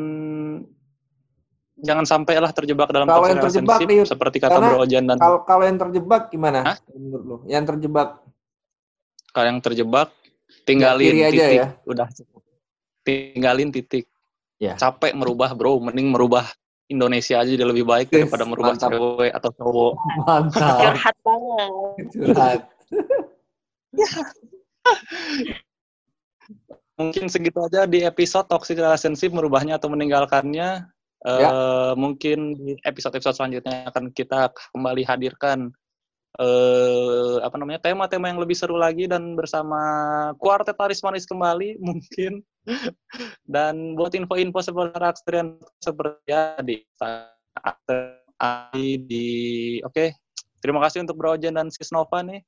jangan sampailah terjebak dalam Kalau toxic yang terjebak nih, seperti kata Bro Ojan dan kalau kalau yang terjebak gimana? Hah? Menurut lu? Yang terjebak kalau yang terjebak tinggalin kiri aja titik ya. udah cukup tinggalin titik Ya. capek merubah bro mending merubah Indonesia aja jadi lebih baik Yes, daripada merubah mantap. cewek atau cowok mantap. Curhat banget. Curhat. mungkin segitu aja di episode toxic relationship merubahnya atau meninggalkannya Ya. mungkin di episode-episode selanjutnya akan kita kembali hadirkan eh apa namanya tema-tema yang lebih seru lagi dan bersama kuartet Paris Manis kembali mungkin. Dan buat info-info seputar Akstrian seperti ya di di oke terima kasih untuk Bro dan Sis Nova nih